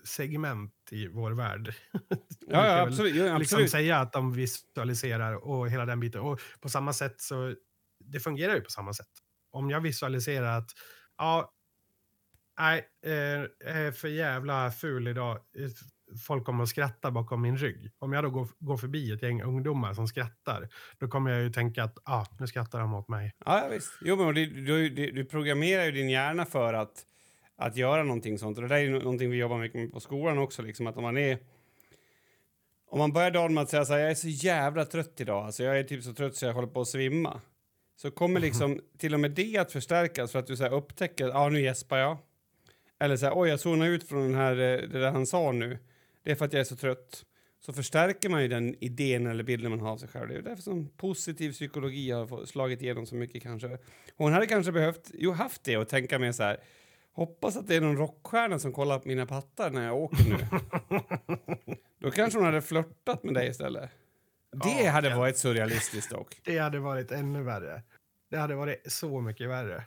prestationssegment i vår värld. Ja, ja, absolut. Ja, liksom absolut. säga att de visualiserar och hela den biten. Och på samma sätt så, det fungerar ju på samma sätt. Om jag visualiserar att, ja, nej, eh, jag är för jävla ful idag. Folk kommer att skratta bakom min rygg. Om jag då går, går förbi ett gäng ungdomar som skrattar, då kommer jag ju tänka att, ah, nu skrattar de åt mig. Ja, ja, visst. Jo, men du, du, du programmerar ju din hjärna för att, att göra någonting sånt. Och det där är någonting vi jobbar mycket med på skolan också. Liksom, att om man är... Om man börjar dagen med att säga så här, jag är så jävla trött idag. Alltså, jag är typ så trött så jag håller på att svimma. så kommer liksom till och med det att förstärkas för att du så här, upptäcker ja ah, nu gäspar jag. Eller så här, oj jag zonar ut från den här, eh, det där han sa nu. Det är för att jag är så trött. Så förstärker man ju den idén eller bilden man har av sig själv. Det är därför som positiv psykologi har slagit igenom så mycket kanske. Hon hade kanske behövt, jo haft det och tänka mer så här, hoppas att det är någon rockstjärna som kollar på mina pattar när jag åker nu. Då kanske hon hade flörtat med dig istället. Det Ja, hade ja. varit surrealistiskt dock. Det hade varit ännu värre. Det hade varit så mycket värre.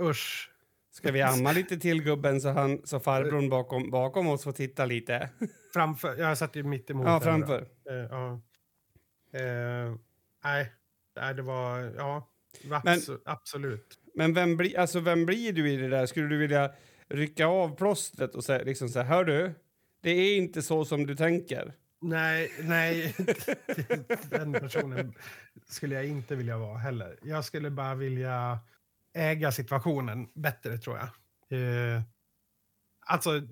Usch. Ska vi amma lite till gubben så, han, så farbrorn bakom, bakom oss får titta lite? Framför, jag satt ju mitt emot Ja, framför. Eh, ja. Eh, nej, det var... Ja, Men- abso- absolut. Men vem, bli, alltså, vem blir du i det där? Skulle du vilja rycka av plåstret och säga liksom så här, hör du, det är inte så som du tänker. Nej, nej. Den personen skulle jag inte vilja vara heller. Jag skulle bara vilja äga situationen bättre, tror jag. Eh, alltså,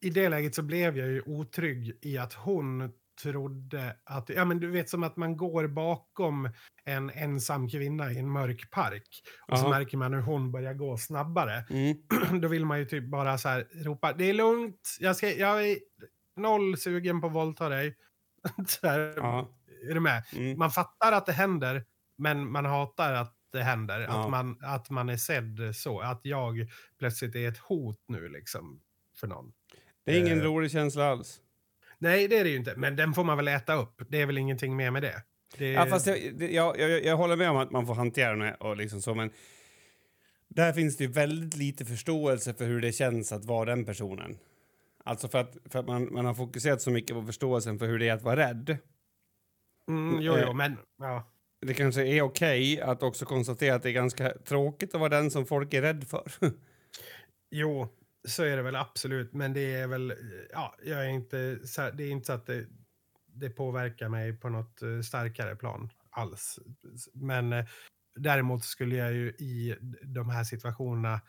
i det läget så blev jag ju otrygg i att hon trodde att... Ja, men du vet som att man går bakom en ensam kvinna i en mörk park och så Ja. märker man hur hon börjar gå snabbare. Mm. då vill man ju typ bara så här ropa det är lugnt, jag, ska, jag är noll sugen på att våldta dig. så här, Ja. Är du med? Mm. Man fattar att det händer, men man hatar att det händer. Ja. Att, man, att man är sedd så. Att jag plötsligt är ett hot nu liksom för någon. Det är ingen Eh. rolig känsla alls. Nej, det är det ju inte. Men den får man väl äta upp. Det är väl ingenting mer med det. det Ja, fast jag, jag, jag, jag håller med om att man får hantera det och liksom så, men där finns det ju väldigt lite förståelse för hur det känns att vara den personen. Alltså för att, för att man, man har fokuserat så mycket på förståelsen för hur det är att vara rädd. mm, jo, eh. jo, men ja. Det kanske är okej att också konstatera att det är ganska tråkigt att vara den som folk är rädd för. Jo, så är det väl absolut. Men det är väl, ja, jag är inte, det är inte så att det, det påverkar mig på något eh, starkare plan alls. Men eh, däremot skulle jag ju i de här situationerna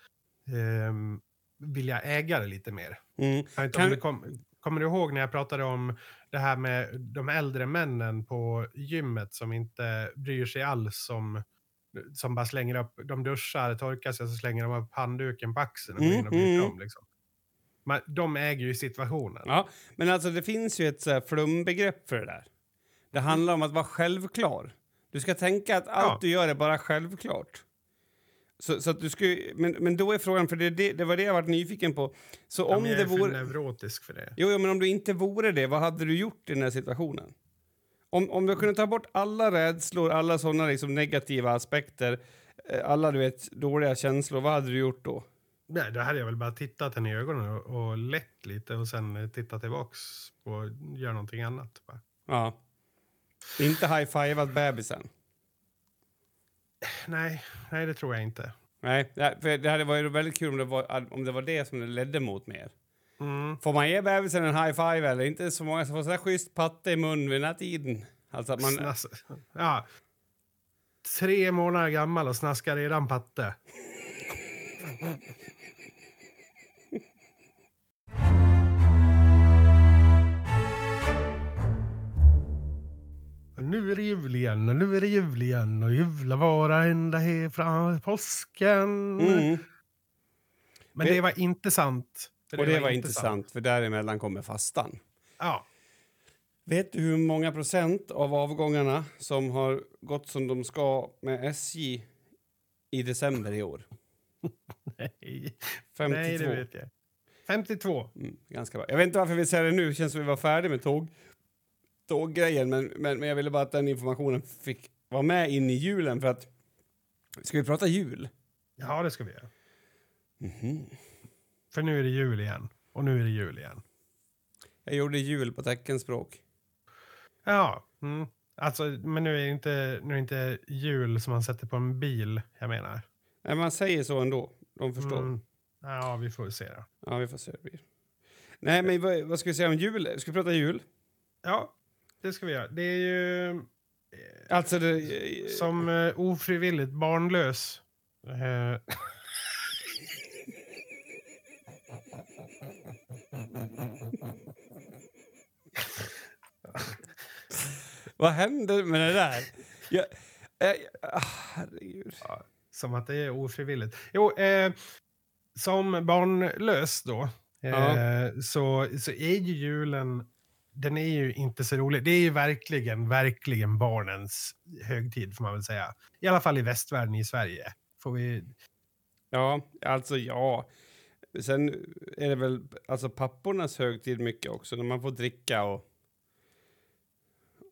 ehm, vilja äga det lite mer. Mm. Kan- du kom, kommer du ihåg när jag pratade om det här med de äldre männen på gymmet som inte bryr sig alls om som bara slänger upp, de duschar, torkar sig så slänger de upp handduken på axeln och går Mm, in och byter mm. om. Liksom. Man, de äger ju situationen. Ja, men alltså det finns ju ett så här flumbegrepp för det där. Det handlar om att vara självklar. Du ska tänka att allt Ja. du gör är bara självklart. Så, så att du ska, men, men då är frågan, för det, det, det var det jag varit nyfiken på. Så Ja, om men jag det är för vore... neurotisk för det. Jo, jo, men om du inte vore det, vad hade du gjort i den här situationen? Om, om du kunde ta bort alla rädslor, alla sådana liksom negativa aspekter, eh, alla du vet, dåliga känslor, vad hade du gjort då? Nej, då hade jag väl bara tittat henne i ögonen och, och lett lite och sen eh, tittat tillbaks och göra någonting annat. Bara. Ja. Inte high-fivat bebisen. Nej, nej, det tror jag inte. Nej, för det hade varit väldigt kul om det var, om det, var det som det ledde mot mer. Mm. Får man ge bebisen en high five eller inte så många som får sådär schysst patte i mun vid den här tiden? Alltså att man... Snass, ja. Tre månader gammal och snaskar redan patte. Nu är det jul igen och nu är det jul igen och jula vara ända här från påsken. Mm. Men det var inte sant. För Och det var inte intressant, för däremellan kommer fastan. Ja. Vet du hur många procent av avgångarna som har gått som de ska med SJ i december i år? Nej. 52. Nej, det vet jag. 52. Mm, ganska bra. Jag vet inte varför vi säger det nu, det känns som vi var färdiga med tåg, tåggrejen, men, men, men jag ville bara att den informationen fick vara med in i julen för att... Ska vi prata jul? Ja, det ska vi göra. Mhm. För nu är det jul igen. Och nu är det jul igen. Jag gjorde jul på teckenspråk. Ja, mm. alltså, men nu är, det inte, nu är det inte jul som man sätter på en bil, jag menar. Nej, man säger så ändå. De förstår. Mm. Ja, vi får se då. Ja, vi får se hur det blir. Nej, men vad, vad ska vi säga om jul? Ska vi prata jul? Ja, det ska vi göra. Det är ju Alltså, det, som eh, ofrivilligt barnlös. Eh, Vad händer med det där? Jag, Eh, ah, herregud. Som att det är ofrivilligt. Jo, eh, som barnlös då, eh, Ja. så, så är ju julen, den är ju inte så rolig. Det är ju verkligen, verkligen barnens högtid får man väl säga. I alla fall i västvärlden i Sverige. Får vi, Ja, alltså ja. Sen är det väl alltså pappornas högtid mycket också, när man får dricka och,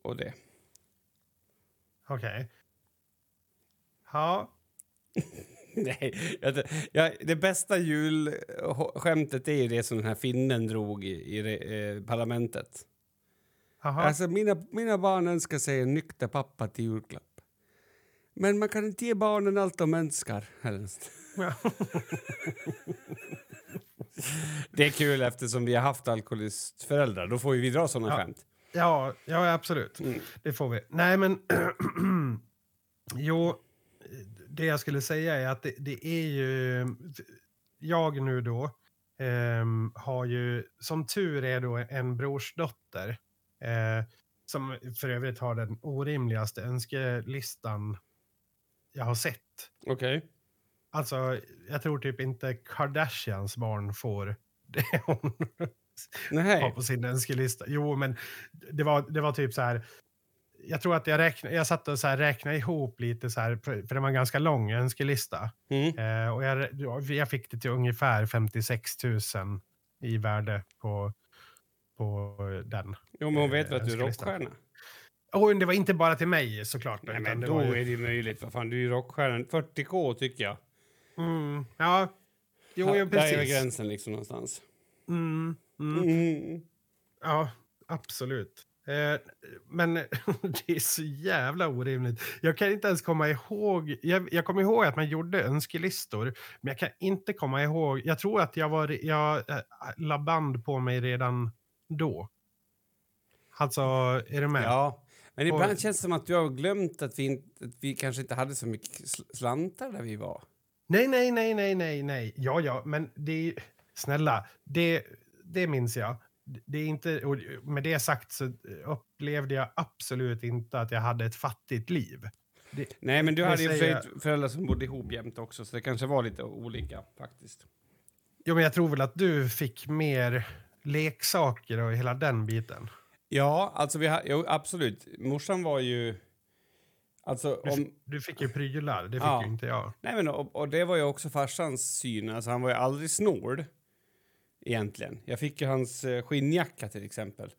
och det. okej. Ja, Nej, jag, jag, det bästa julskämtet är ju det som den här finnen drog i, i eh, parlamentet. aha. Alltså mina, mina barn önskar sig en nykter pappa till julklapp. Men man kan inte ge barnen allt de önskar. helst. Det är kul eftersom vi har haft alkoholistföräldrar. Då får ju vi dra såna Ja. skämt. Ja, ja absolut. Mm. Det får vi. Nej, men... jo, det jag skulle säga är att det, det är ju... Jag nu då ehm, har ju, som tur är då, en brorsdotter eh, som för övrigt har den orimligaste önskelistan jag har sett. Okej. Alltså, jag tror typ inte Kardashians barn får det hon har Nej. på sin önskelista. Jo, men det var, det var typ så här. Jag tror att jag, räkna, jag satt och så här räknade ihop lite så här, för det var en ganska lång önskelista. Mm. Eh, och jag, jag fick det till ungefär 56 000 i värde på, på den. Jo, men hon vet väl att du är rockstjärna? Och det var inte bara till mig såklart. Nej, men då var är ju, det ju möjligt. Vad fan, du är ju rockstjärna. 40K tycker jag. Mm, ja, jo, Ja, ja, Där är precis. gränsen liksom någonstans. Mm, mm. Mm. Ja, absolut. Eh, men det är så jävla orimligt. Jag kan inte ens komma ihåg. Jag, jag kommer ihåg att man gjorde önskelistor, men jag kan inte komma ihåg. Jag tror att jag var. Jag äh, la band på mig redan då. Alltså, är du med? Ja, men ibland Och- känns det som att du har glömt att vi, att vi kanske inte hade så mycket sl- slantar där vi var. Nej, nej, nej, nej, nej, nej. Ja, ja, men det är snälla, det, det minns jag. Det är inte, och med det sagt så upplevde jag absolut inte att jag hade ett fattigt liv. Det, Nej, men du hade ju säger föräldrar som bodde ihop jämt också, så det kanske var lite olika faktiskt. Jo, men jag tror väl att du fick mer leksaker och hela den biten. Ja, alltså vi har, jo, absolut. Morsan var ju... Alltså, Du, om, du fick ju prylar, det fick Ja. ju inte jag. nej men, och, och det var ju också farsans syn. Alltså, han var ju aldrig snål, egentligen. Jag fick ju hans eh, skinnjacka till exempel.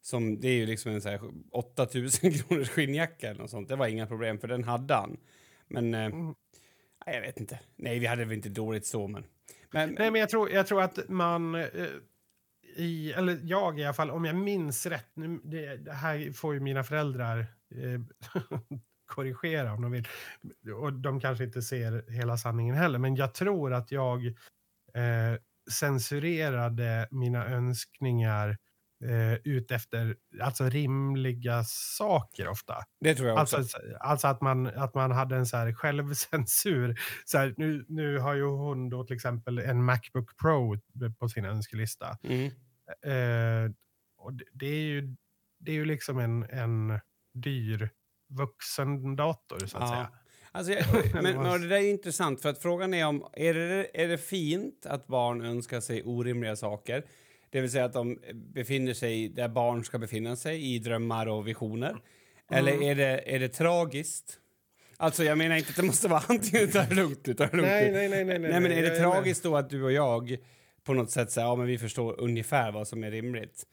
Som, det är ju liksom en så här 8000 kronors skinnjacka eller något sånt. Det var inga problem, för den hade han. Men... Eh, Mm. jag vet inte. Nej, vi hade väl inte dåligt så, men... men Nej, men jag tror, jag tror att man... Eh, i, eller jag i alla fall, om jag minns rätt. Nu, det, det här får ju mina föräldrar eh, korrigera om de vill. Och de kanske inte ser hela sanningen heller. Men jag tror att jag eh, censurerade mina önskningar eh, ut efter alltså rimliga saker ofta. det tror jag också. Alltså, alltså att, man, att man hade en så här självcensur. Så här, nu, nu har ju hon då till exempel en Macbook Pro på sin önskelista. Mm. Eh, och det, det, är ju, det är ju liksom en, en dyr vuxendator så att Ja. säga. Alltså, jag, men, men det där är intressant, för att frågan är om är det, är det fint att barn önskar sig orimliga saker? Det vill säga att de befinner sig där barn ska befinna sig, i drömmar och visioner. Eller Mm. är det, är det tragiskt? Alltså, jag menar inte att det måste vara antingen ta det lugnt det lugnt Nej, nu. nej, nej, nej. Nej, men är det tragiskt då att du och jag på något sätt säger ja, men vi förstår ungefär vad som är rimligt?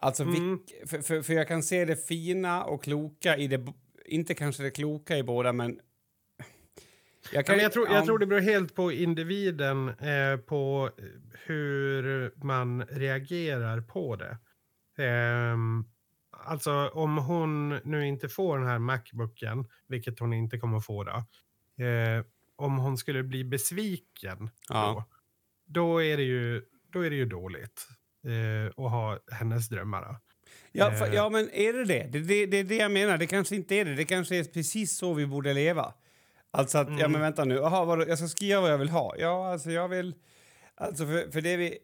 Alltså, Mm. vilk, för, för, för jag kan se det fina och kloka i det, inte kanske det kloka i båda, men... Jag, Ja, men jag, tror, ja. jag tror det beror helt på individen, eh, på hur man reagerar på det. Ehm, alltså om hon nu inte får den här Macbooken, vilket hon inte kommer få då. Eh, om hon skulle bli besviken Ja. då, då, är det ju, då är det ju dåligt eh, att ha hennes drömmar. Ja, för, Eh. ja, men är det det? Det, det? det är det jag menar. Det kanske inte är det. Det kanske är precis så vi borde leva. Alltså att, ja Mm. men vänta nu, Aha, vadå, jag ska skriva vad jag vill ha. Ja, alltså jag vill... Alltså för, för det vi...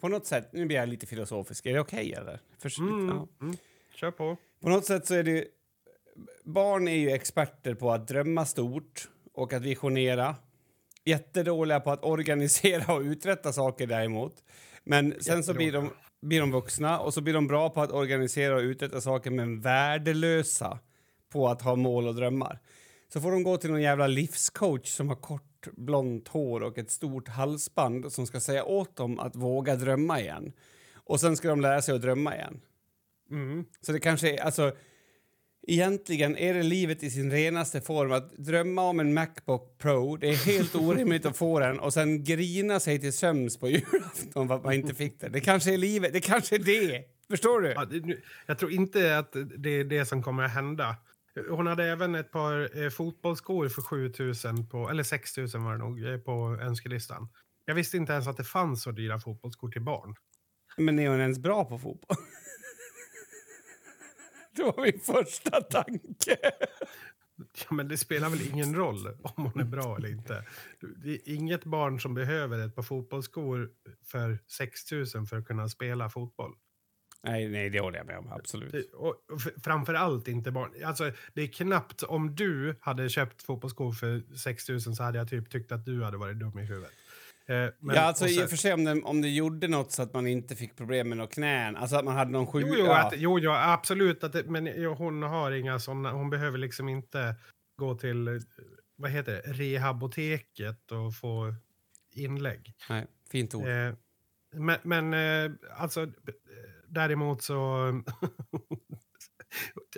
På något sätt, nu blir jag lite filosofisk, är det okej eller? För, Mm, ja. mm, kör på. På något sätt så är det ju... barn är ju experter på att drömma stort och att visionera. Jättedåliga på att organisera och uträtta saker däremot. Men sen så blir de, blir de vuxna och så blir de bra på att organisera och uträtta saker men värdelösa på att ha mål och drömmar. Så får de gå till någon jävla livscoach som har kort blont hår och ett stort halsband som ska säga åt dem att våga drömma igen. Och sen ska de lära sig att drömma igen. Mm. Så det kanske är, alltså, egentligen är det livet i sin renaste form att drömma om en Macbook Pro, det är helt orimligt att få den och sen grina sig till sömns på julafton för att man inte fick det. Det kanske är livet, det kanske är det. Förstår du? Ja, det, jag tror inte att det är det som kommer att hända. Hon hade även ett par eh, fotbollsskor för 7000 på, eller 6000 var det nog, eh, på önskelistan. Jag visste inte ens att det fanns så dyra fotbollsskor till barn. Men är hon ens bra på fotboll? det var min första tanke. Ja, men det spelar väl ingen roll om hon är bra eller inte. Det är inget barn som behöver ett par fotbollsskor för 6000 för att kunna spela fotboll. Nej, nej, det håller jag med om. Absolut. Och framför allt inte barn. Alltså, det är knappt om du hade köpt fotbollsskor för 6000 så hade jag typ tyckt att du hade varit dum i huvudet. Eh, men- ja, alltså och i sen- och för sig om det, om det gjorde något så att man inte fick problem med några knän, alltså att man hade någon sjuk... Jo, jo, ja. att, jo, jo absolut. Att det, men hon har inga såna. Hon behöver liksom inte gå till vad heter det, rehaboteket och få inlägg. Nej, fint ord. Eh, men men eh, alltså, däremot så...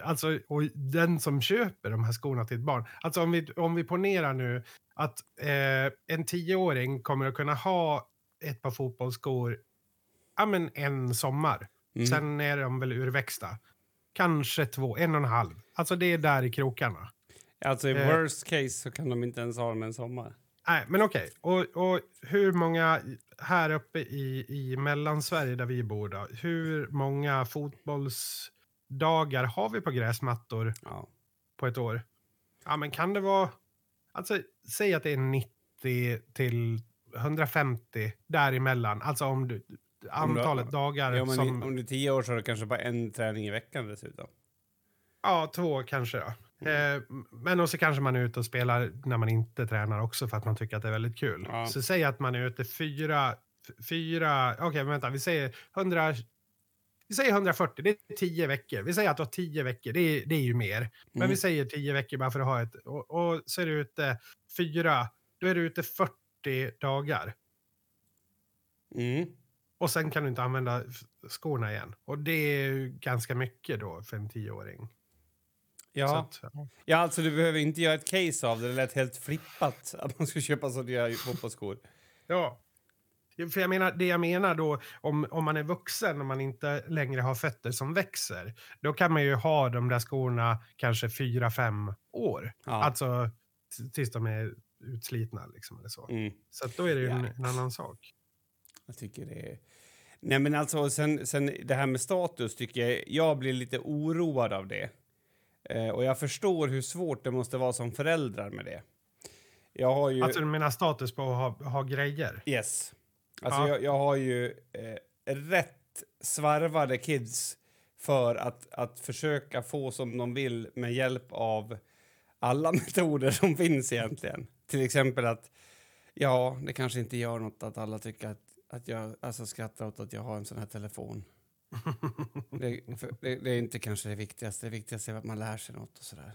alltså, och den som köper de här skorna till ett barn. Alltså om vi, om vi ponerar nu att eh, en tioåring kommer att kunna ha ett par fotbollsskor ja, men en sommar. Mm. Sen är de väl urväxta. Kanske två, en och en halv. Alltså det är där i krokarna. Alltså i eh, worst case så kan de inte ens ha dem en sommar. Nej, men okej. Och, och hur många här uppe i, i Mellansverige där vi bor då, hur många fotbollsdagar har vi på gräsmattor Ja. på ett år? Ja, men kan det vara... Alltså, säg att det är 90 till 150 däremellan. Alltså om du... Antalet dagar Ja, men som... om du är tio år så har du kanske bara en träning i veckan dessutom. Ja, två kanske då. Eh, men och så kanske man är ute och spelar när man inte tränar också för att man tycker att det är väldigt kul. Ja. Så säg att man är ute fyra, fyra, okej vänta, vi säger 100, vi säger 140, det är tio veckor. Vi säger att du har tio veckor, det är, det är ju mer. Men Mm. vi säger tio veckor bara för att ha ett, och, och så är du ute fyra, då är du ute 40 dagar. Mm. Och sen kan du inte använda skorna igen. Och det är ju ganska mycket då för en tioåring. Ja. Att, ja, alltså du behöver inte göra ett case av det. Det lät helt flippat att man skulle köpa så dyra fotbollsskor. Ja. För jag menar, det jag menar då, om, om man är vuxen och man inte längre har fötter som växer, då kan man ju ha de där skorna kanske fyra, fem år. Ja. Alltså tills de är utslitna liksom eller så. Mm. Så då är det ju en, Ja. en annan sak. Jag tycker det är... Nej, men alltså, sen, sen det här med status tycker jag... Jag blir lite oroad av det. Eh, och jag förstår hur svårt det måste vara som föräldrar med det. Jag har ju... Alltså du menar status på att ha, ha grejer? Yes. Alltså Ja. jag, jag har ju eh, rätt svarvade kids för att, att försöka få som de vill med hjälp av alla metoder som finns egentligen. Till exempel att, ja, det kanske inte gör något att alla tycker att, att jag alltså skrattar åt att jag har en sån här telefon. Det, det, det är inte kanske det viktigaste. Det viktigaste är att man lär sig något och sådär.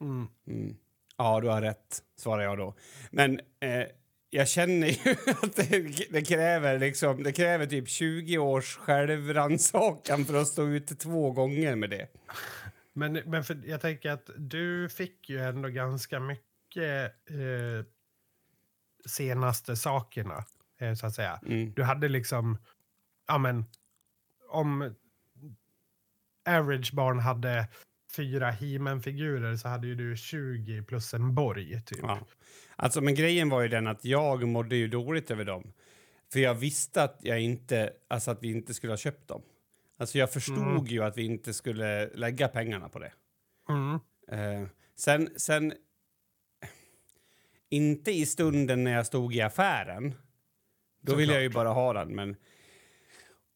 Mm. Mm. Ja, du har rätt, svarar jag då. Men eh, jag känner ju att det, det, kräver liksom, det kräver typ 20 års självrannsakan för att stå ut två gånger med det. Men, men för, jag tänker att du fick ju ändå ganska mycket eh, senaste sakerna, eh, så att säga. Mm. Du hade liksom, ja men, om average barn hade fyra he figurer så hade ju du 20 plus en borg, typ. Ja. Alltså, men grejen var ju den att jag mådde ju dåligt över dem. För jag visste att, jag inte, alltså att vi inte skulle ha köpt dem. Alltså jag förstod Mm. ju att vi inte skulle lägga pengarna på det. Mm. Eh, sen, sen... Inte i stunden när jag stod i affären. Då vill jag ju bara ha den, men...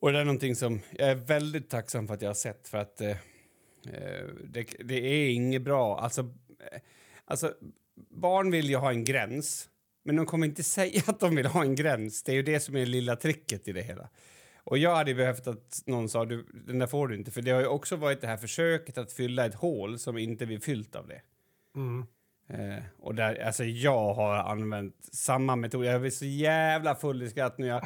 Och det är någonting som jag är väldigt tacksam för att jag har sett, för att... Eh, Eh, det, det är inget bra. Alltså, eh, alltså, barn vill ju ha en gräns, men de kommer inte säga att de vill ha en gräns. Det är ju det som är lilla tricket i det hela. Och jag hade behövt att någon sa du, den där får du inte, för det har ju också varit det här försöket att fylla ett hål som inte blir fyllt av det. Mm. Eh, och där, alltså jag har använt samma metod. Jag var så jävla full i skratt när jag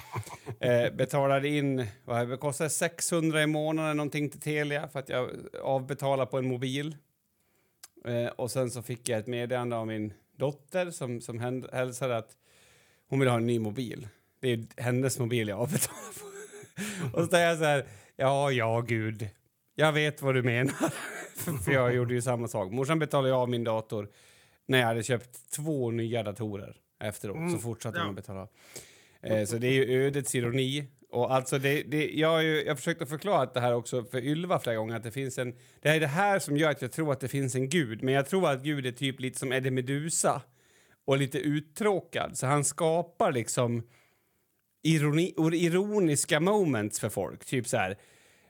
eh, betalade in, vad det kostade 600 i månaden någonting till Telia för att jag avbetalade på en mobil. Eh, och sen så fick jag ett meddelande av min dotter som, som hälsade att hon vill ha en ny mobil. Det är hennes mobil jag avbetalar på. och så säger jag så här, ja, ja, gud. Jag vet vad du menar. för jag gjorde ju samma sak. Morsan betalade av min dator när jag hade köpt två nya datorer efteråt. Mm, Så fortsatte ja. att betala. Eh, så det är ju ödets ironi. Och alltså det, det, jag har ju, jag försökte förklara det här också för Ylva flera gånger. Att det, finns en, det är det här som gör att jag tror att det finns en gud. Men jag tror att Gud är typ lite som Eddie Medusa och lite uttråkad. Så han skapar liksom ironi, ironiska moments för folk. Typ så här.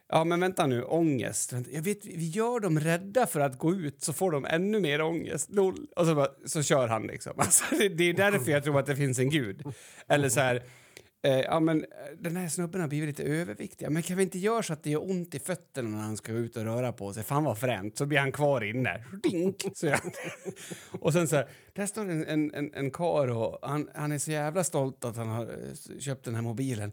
Ja, men vänta nu, ångest. Jag vet, vi gör dem rädda för att gå ut så får de ännu mer ångest. Lol. Och så, bara, så kör han liksom. Alltså, det, det är därför jag tror att det finns en gud. Eller så här, eh, ja men eh, den här snubben har blivit lite överviktig. Men kan vi inte göra så att det gör ont i fötterna när han ska ut och röra på sig? Fan vad fränt. Så blir han kvar inne. Dink! Så jag, och sen så här, där står en, en, en, en kar och han, han är så jävla stolt att han har eh, köpt den här mobilen.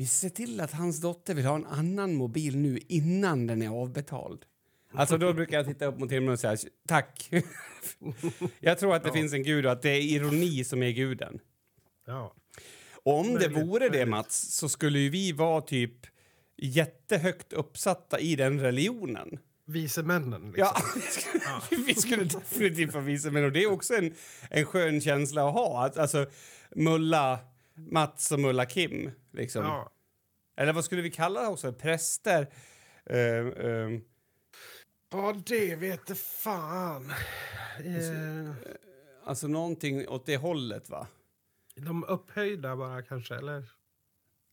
Vi ser till att hans dotter vill ha en annan mobil nu innan den är avbetald. Alltså då brukar jag titta upp mot himlen och säga tack. jag tror att det finns en gud och att det är ironi som är guden. Ja. Om det Möjligt, vore det möjligt. Mats så skulle ju vi vara typ jättehögt uppsatta i den religionen. Vise männen. Liksom. Ja, vi skulle, vi skulle definitivt få visa men och det är också en, en skön känsla att ha. Att, alltså Mulla Mats och Mulla Kim liksom. Ja. Eller vad skulle vi kalla det också? Präster? Ehm, ehm, Ja, det vet det fan. Eh, alltså någonting åt det hållet, va? de upphöjda bara kanske, eller?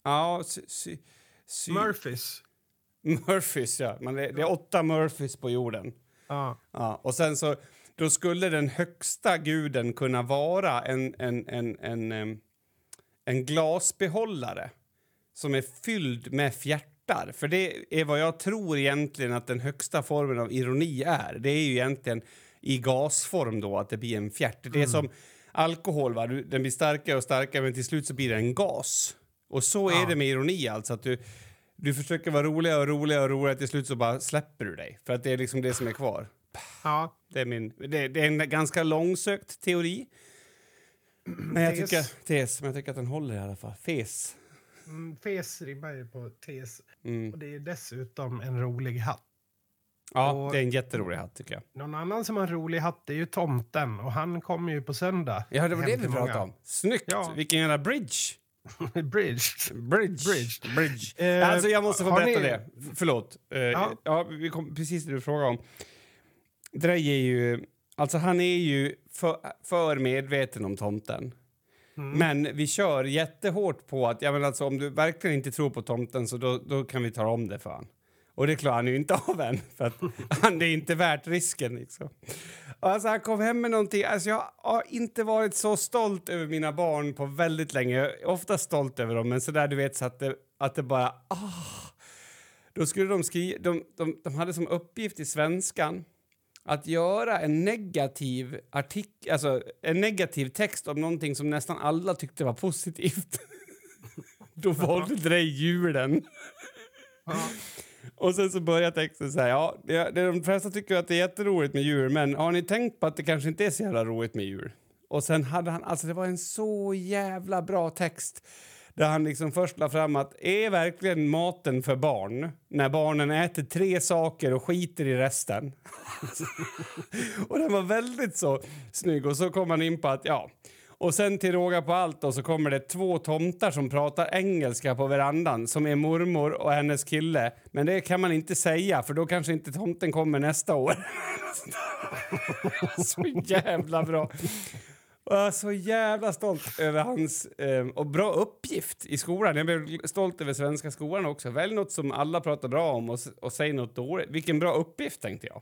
Ja, sy, sy, sy, Murphys. Murphys, ja. Men det, det är åtta Murphys på jorden. Ja. Ja, och sen så, då skulle den högsta guden kunna vara en, en, en, en, em, en glasbehållare som är fylld med fjärtar. För det är vad jag tror egentligen att den högsta formen av ironi är. Det är ju egentligen i gasform då, att det blir en fjärt. Det är som alkohol, va? Den blir starkare och starkare men till slut så blir det en gas. Och så är Ja. det med ironi alltså, att du, du försöker vara roligare och roligare och roligare till slut så bara släpper du dig. För att det är liksom det som är kvar. ja. Det är, min, det, det är en ganska långsökt teori. Men jag Tes. tycker, tes, men jag tycker att den håller i alla fall. Fes. Mm, fes rimmar ju på tes. Mm. Och det är dessutom en rolig hatt. Ja, Och- det är en jätterolig hatt tycker jag. Någon annan som har en rolig hatt är ju tomten och han kommer ju på söndag. Ja, det var det vi pratade om. Snyggt! Ja. Vilken jävla bridge! Bridge. Bridge. Bridge. Bridge. Eh, alltså, jag måste få berätta ni- det. Förlåt. Eh, ja. Ja. vi kom precis det du frågade om. Drej är ju... Alltså, han är ju för, för medveten om tomten. Mm. Men vi kör jättehårt på att ja, men alltså, om du verkligen inte tror på tomten så då, då kan vi ta om det för han. Och det klarar han ju inte av än, för att han, är inte värt risken. Liksom. Alltså, han kom hem med någonting. Alltså, jag har inte varit så stolt över mina barn på väldigt länge. Jag är ofta stolt över dem, men så där du vet så att det, att det bara... Ah. Då skulle de skriva... De, de, de hade som uppgift i svenskan att göra en negativ artikel, alltså en negativ text om någonting som nästan alla tyckte var positivt. Då valde Drej julen. Och sen så börjar texten så här, ja, det, det, de flesta tycker att det är jätteroligt med djur, men har ni tänkt på att det kanske inte är så jävla roligt med djur? Och sen hade han, alltså det var en så jävla bra text där han liksom först la fram att är verkligen maten för barn när barnen äter tre saker och skiter i resten? och den var väldigt så snygg och så kom han in på att ja, och sen till råga på allt då, så kommer det två tomtar som pratar engelska på verandan som är mormor och hennes kille. Men det kan man inte säga för då kanske inte tomten kommer nästa år. så jävla bra. Och jag är så jävla stolt över hans... Eh, och bra uppgift i skolan. Jag blev stolt över svenska skolan också. Välj något som alla pratar bra om och, och säg något dåligt. Vilken bra uppgift, tänkte jag.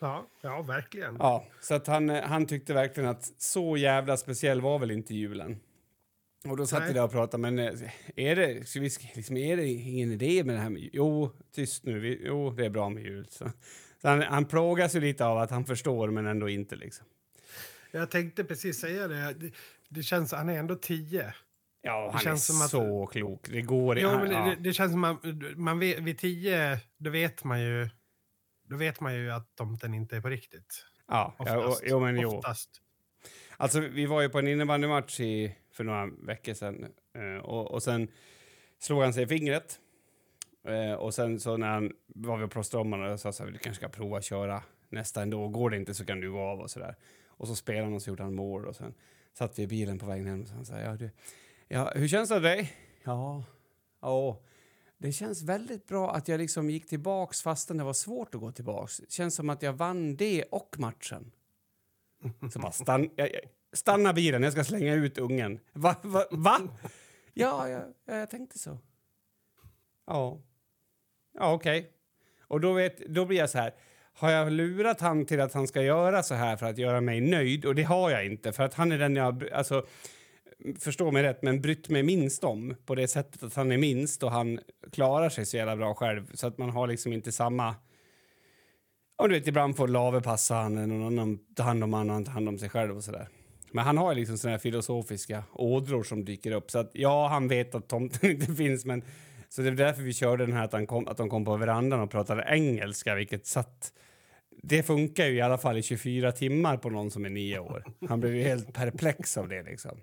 Ja, ja verkligen. Ja, så att han, eh, han tyckte verkligen att så jävla speciell var väl inte julen. Och då satt Nej. där och pratade, men eh, är det, ska vi, liksom, är det ingen idé med det här med Jo, tyst nu, vi, jo, det är bra med jul. Så, så han, han plågas ju lite av att han förstår, men ändå inte liksom. Jag tänkte precis säga det. Det, det känns, han är ändå tio. Ja, han är som att- så klok. Det går Jo, men ja. det, det känns som man, man vet, vid tio, då vet man ju då vet man ju att tomten inte är på riktigt. Ja, ja, och, Oftast. jo, men jo. Oftast. Alltså, vi var ju på en innebandymatch i, för några veckor sedan eh, och, och sen slog han sig i fingret. Eh, och sen så när han var vi på Strommarna och sa så här, du kanske ska prova att köra nästa ändå. Går det inte så kan du gå av och så där. Och så spelade han och så gjorde han mål och sen satt vi i bilen på vägen hem och så han sa, ja, du, ja, hur känns det för dig? Ja, ja, det känns väldigt bra att jag liksom gick tillbaks fastän det var svårt att gå tillbaks. Det känns som att jag vann det och matchen. Så bara stann, jag, jag, stanna bilen, jag ska slänga ut ungen. Va? va, va? Ja, ja, ja, jag tänkte så. Ja. Ja, okej. Och då, vet, då blir jag så här. Har jag lurat han till att han ska göra så här för att göra mig nöjd? Och det har jag inte, för att han är den jag... Alltså, förstå mig rätt, men brytt mig minst om på det sättet att han är minst och han klarar sig så jävla bra själv så att man har liksom inte samma... Om du vet, ibland får Lave passa han, eller någon annan ta hand om han och han tar hand om sig själv och sådär. Men han har liksom sådana här filosofiska ådror som dyker upp. Så att ja, han vet att tomten inte finns, men så det är därför vi körde den här att, han kom, att de kom på verandan och pratade engelska, vilket satt... Det funkar ju i alla fall i 24 timmar på någon som är nio år. Han blev ju helt perplex av det liksom.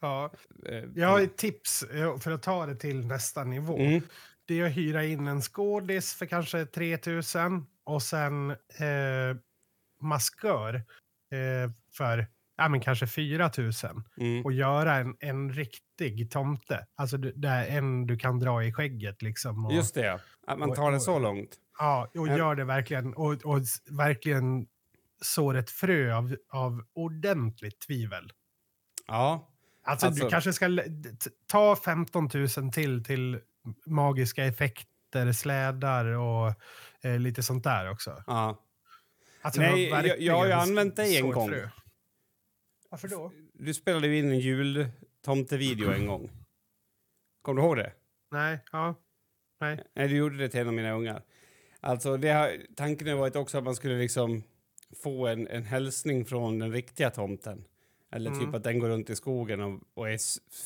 Ja. Eh, Jag har ett tips eh, för att ta det till nästa nivå. Mm. Det är att hyra in en skådis för kanske 3000 och sen eh, maskör eh, för ja, men kanske 4000 Mm. och göra en, en riktig tomte. Alltså där en du kan dra i skägget liksom. Och, Just det. Att man tar det så långt. Ja, och Ja. gör det verkligen. Och, och verkligen sår ett frö av, av ordentligt tvivel. Ja. Alltså, Alltså- du kanske ska ta 15 000 till till magiska effekter, slädar och eh, lite sånt där också. ja. Alltså, Nej, jag- jag har ju använt dig en gång. frö. Varför då? Du spelade ju in en jultomtevideo en gång. Kommer du ihåg det? Nej, ja. Nej. Nej, du gjorde det till en av mina ungar. Alltså, det har, tanken har varit också att man skulle liksom få en, en hälsning från den riktiga tomten. Eller typ Mm. att den går runt i skogen och, och är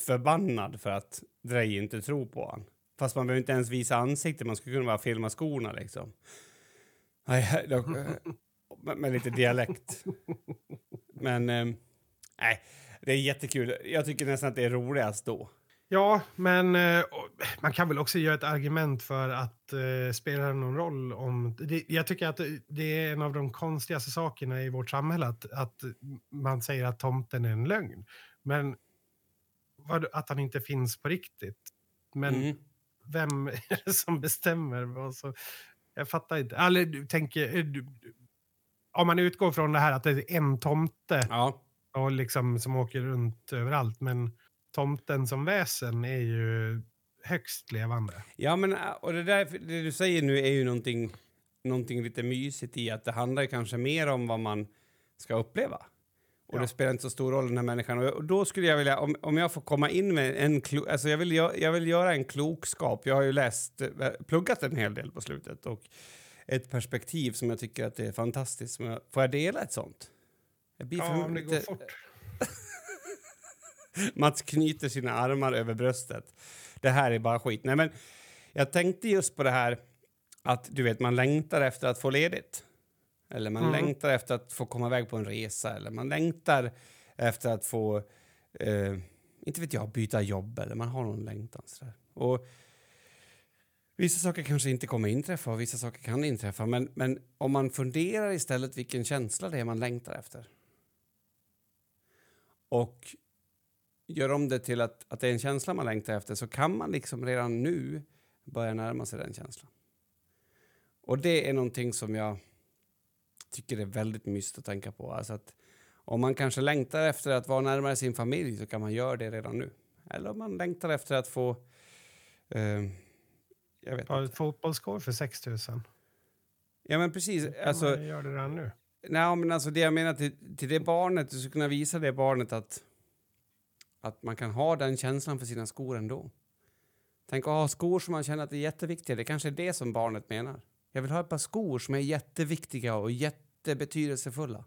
förbannad för att Drej inte tror på han. Fast man behöver inte ens visa ansiktet, man skulle kunna bara filma skorna liksom. Då, med, med lite dialekt. Men, eh, nej, det är jättekul. Jag tycker nästan att det är roligast då. Ja, men eh, man kan väl också göra ett argument för att eh, spelar det någon roll om... Det, jag tycker att det- är en av de konstigaste sakerna i vårt samhälle att, att man säger att tomten är en lögn. Men vad, att han inte finns på riktigt. Men Mm. vem är det som bestämmer? vad så, jag fattar inte. Eller du tänker... eh, Du, om man utgår från det här att det är en tomte Ja. och liksom, som åker runt överallt. Men tomten som väsen är ju högst levande. Ja, men äh, och det, där, det du säger nu är ju någonting, någonting lite mysigt i att det handlar kanske mer om vad man ska uppleva. Och Ja. det spelar inte så stor roll den här människan. Och, jag- då skulle jag vilja, om, om jag får komma in med en klo, alltså jag vill, gö- jag vill göra en klokskap. Jag har ju läst, eh, pluggat en hel del på slutet och ett perspektiv som jag tycker att är fantastiskt. Jag, får jag dela ett sånt? Jag blir Ja, om det går fort. Mats knyter sina armar över bröstet. Det här är bara skit. Nej, men jag tänkte just på det här att du vet, man längtar efter att få ledigt. Eller man Mm. längtar efter att få komma iväg på en resa. Eller man längtar efter att få, eh, inte vet jag, byta jobb. Eller man har någon längtan. Sådär. Och vissa saker kanske inte kommer inträffa och vissa saker kan inträffa. Men, men om man funderar istället vilken känsla det är man längtar efter. Och gör om det till att, att det är en känsla man längtar efter så kan man liksom redan nu börja närma sig den känslan. Och det är någonting som jag tycker är väldigt mysigt att tänka på. Alltså att Om man kanske längtar efter att vara närmare sin familj så kan man göra det redan nu. Eller om man längtar efter att få... Eh, jag vet Ta inte. fotbollsskor för 6 000. Ja, men precis. Alltså, man gör det redan nu. nej, men alltså det jag menar till, till det barnet, du ska kunna visa det barnet att, att man kan ha den känslan för sina skor ändå. Tänk att ha skor som man känner att är jätteviktiga. Det kanske är det som barnet menar. Jag vill ha ett par skor som är jätteviktiga och jättebetydelsefulla.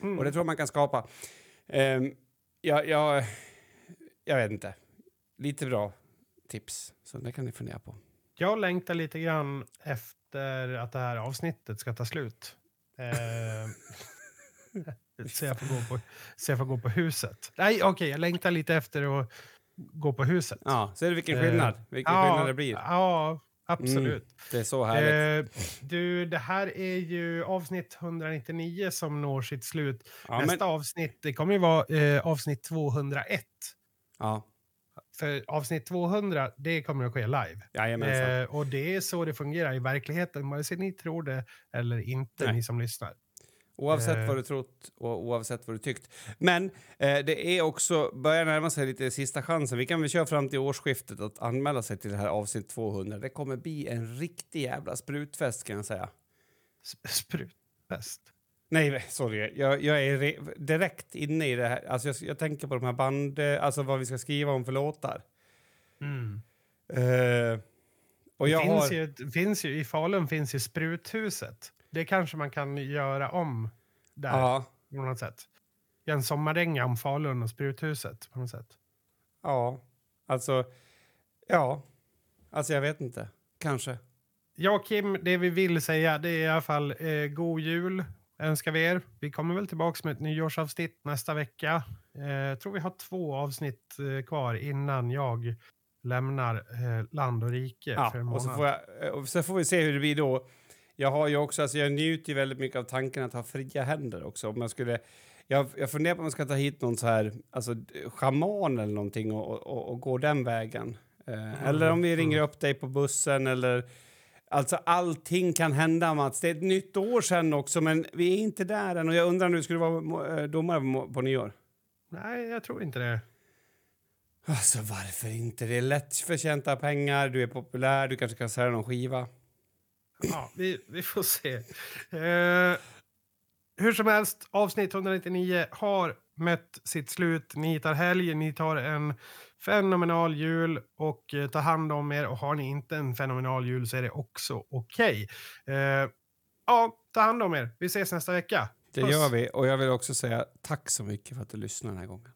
Mm. Och det tror jag man kan skapa. Um, jag, jag, jag vet inte. Lite bra tips. Så det kan ni fundera på. Jag längtar lite grann efter att det här avsnittet ska ta slut. Så, jag får gå på, så jag får gå på huset. Nej, okej, jag längtar lite efter att gå på huset. Ja, ser du vilken Eh, skillnad? Vilken skillnad det blir. Ja, absolut. Det är så härligt. Eh, du, det här är ju avsnitt 199 som når sitt slut. ja, Nästa men, avsnitt, det kommer ju vara eh, avsnitt 201. ja, För avsnitt 200, det kommer att ske live. jajamensan. Eh, och det är så det fungerar i verkligheten, vare sig ni tror det eller inte, Nej. ni som lyssnar. Oavsett eh, vad du trott och oavsett vad du tyckt. Men eh, det är också, börjar närma sig lite sista chansen. Vi kan väl köra fram till årsskiftet att anmäla sig till det här avsnitt 200. Det kommer bli en riktig jävla sprutfest kan jag säga. Sp- Sprutfest. Nej, sorry. Jag, jag är re, direkt inne i det här. Alltså jag, jag tänker på de här band... Alltså vad vi ska skriva om för låtar. Mm. Eh, och Det jag finns, har... ju, finns ju, I Falun finns ju Spruthuset. Det kanske man kan göra om där Ja, på något sätt. En sommardänga om Falun och Spruthuset på något sätt. ja. Alltså... Ja. Alltså jag vet inte. Kanske. Ja, Kim, det vi vill säga det är i alla fall eh, god jul önskar vi er. Vi kommer väl tillbaka med ett nyårsavsnitt nästa vecka. Eh, tror vi har två avsnitt eh, kvar innan jag lämnar eh, land och rike Ja, för en och så månad. får, jag, och så får vi se hur det blir då. Jag har ju också, alltså jag njuter ju väldigt mycket av tanken att ha fria händer också. Om jag skulle, jag, jag funderar på om jag ska ta hit någon så här, alltså schaman eller någonting och, och, och gå den vägen. Eh, Eller om vi ringer upp dig på bussen eller Alltså allting kan hända Mats. Det är ett nytt år sen också men vi är inte där än och jag undrar nu, ska du vara eh, domare på nyår? Nej, jag tror inte det. Alltså varför inte? Det är lättförtjänta pengar, du är populär, du kanske kan sälja någon skiva. Ja, vi, vi får se. Eh, hur som helst, avsnitt 199 har mött sitt slut. Ni tar helg, ni tar en fenomenal jul och eh, ta hand om er. Och har ni inte en fenomenal jul så är det också okej. Eh, ja, ta hand om er. Vi ses nästa vecka. Det Puss. gör vi och jag vill också säga tack så mycket för att du lyssnade den här gången.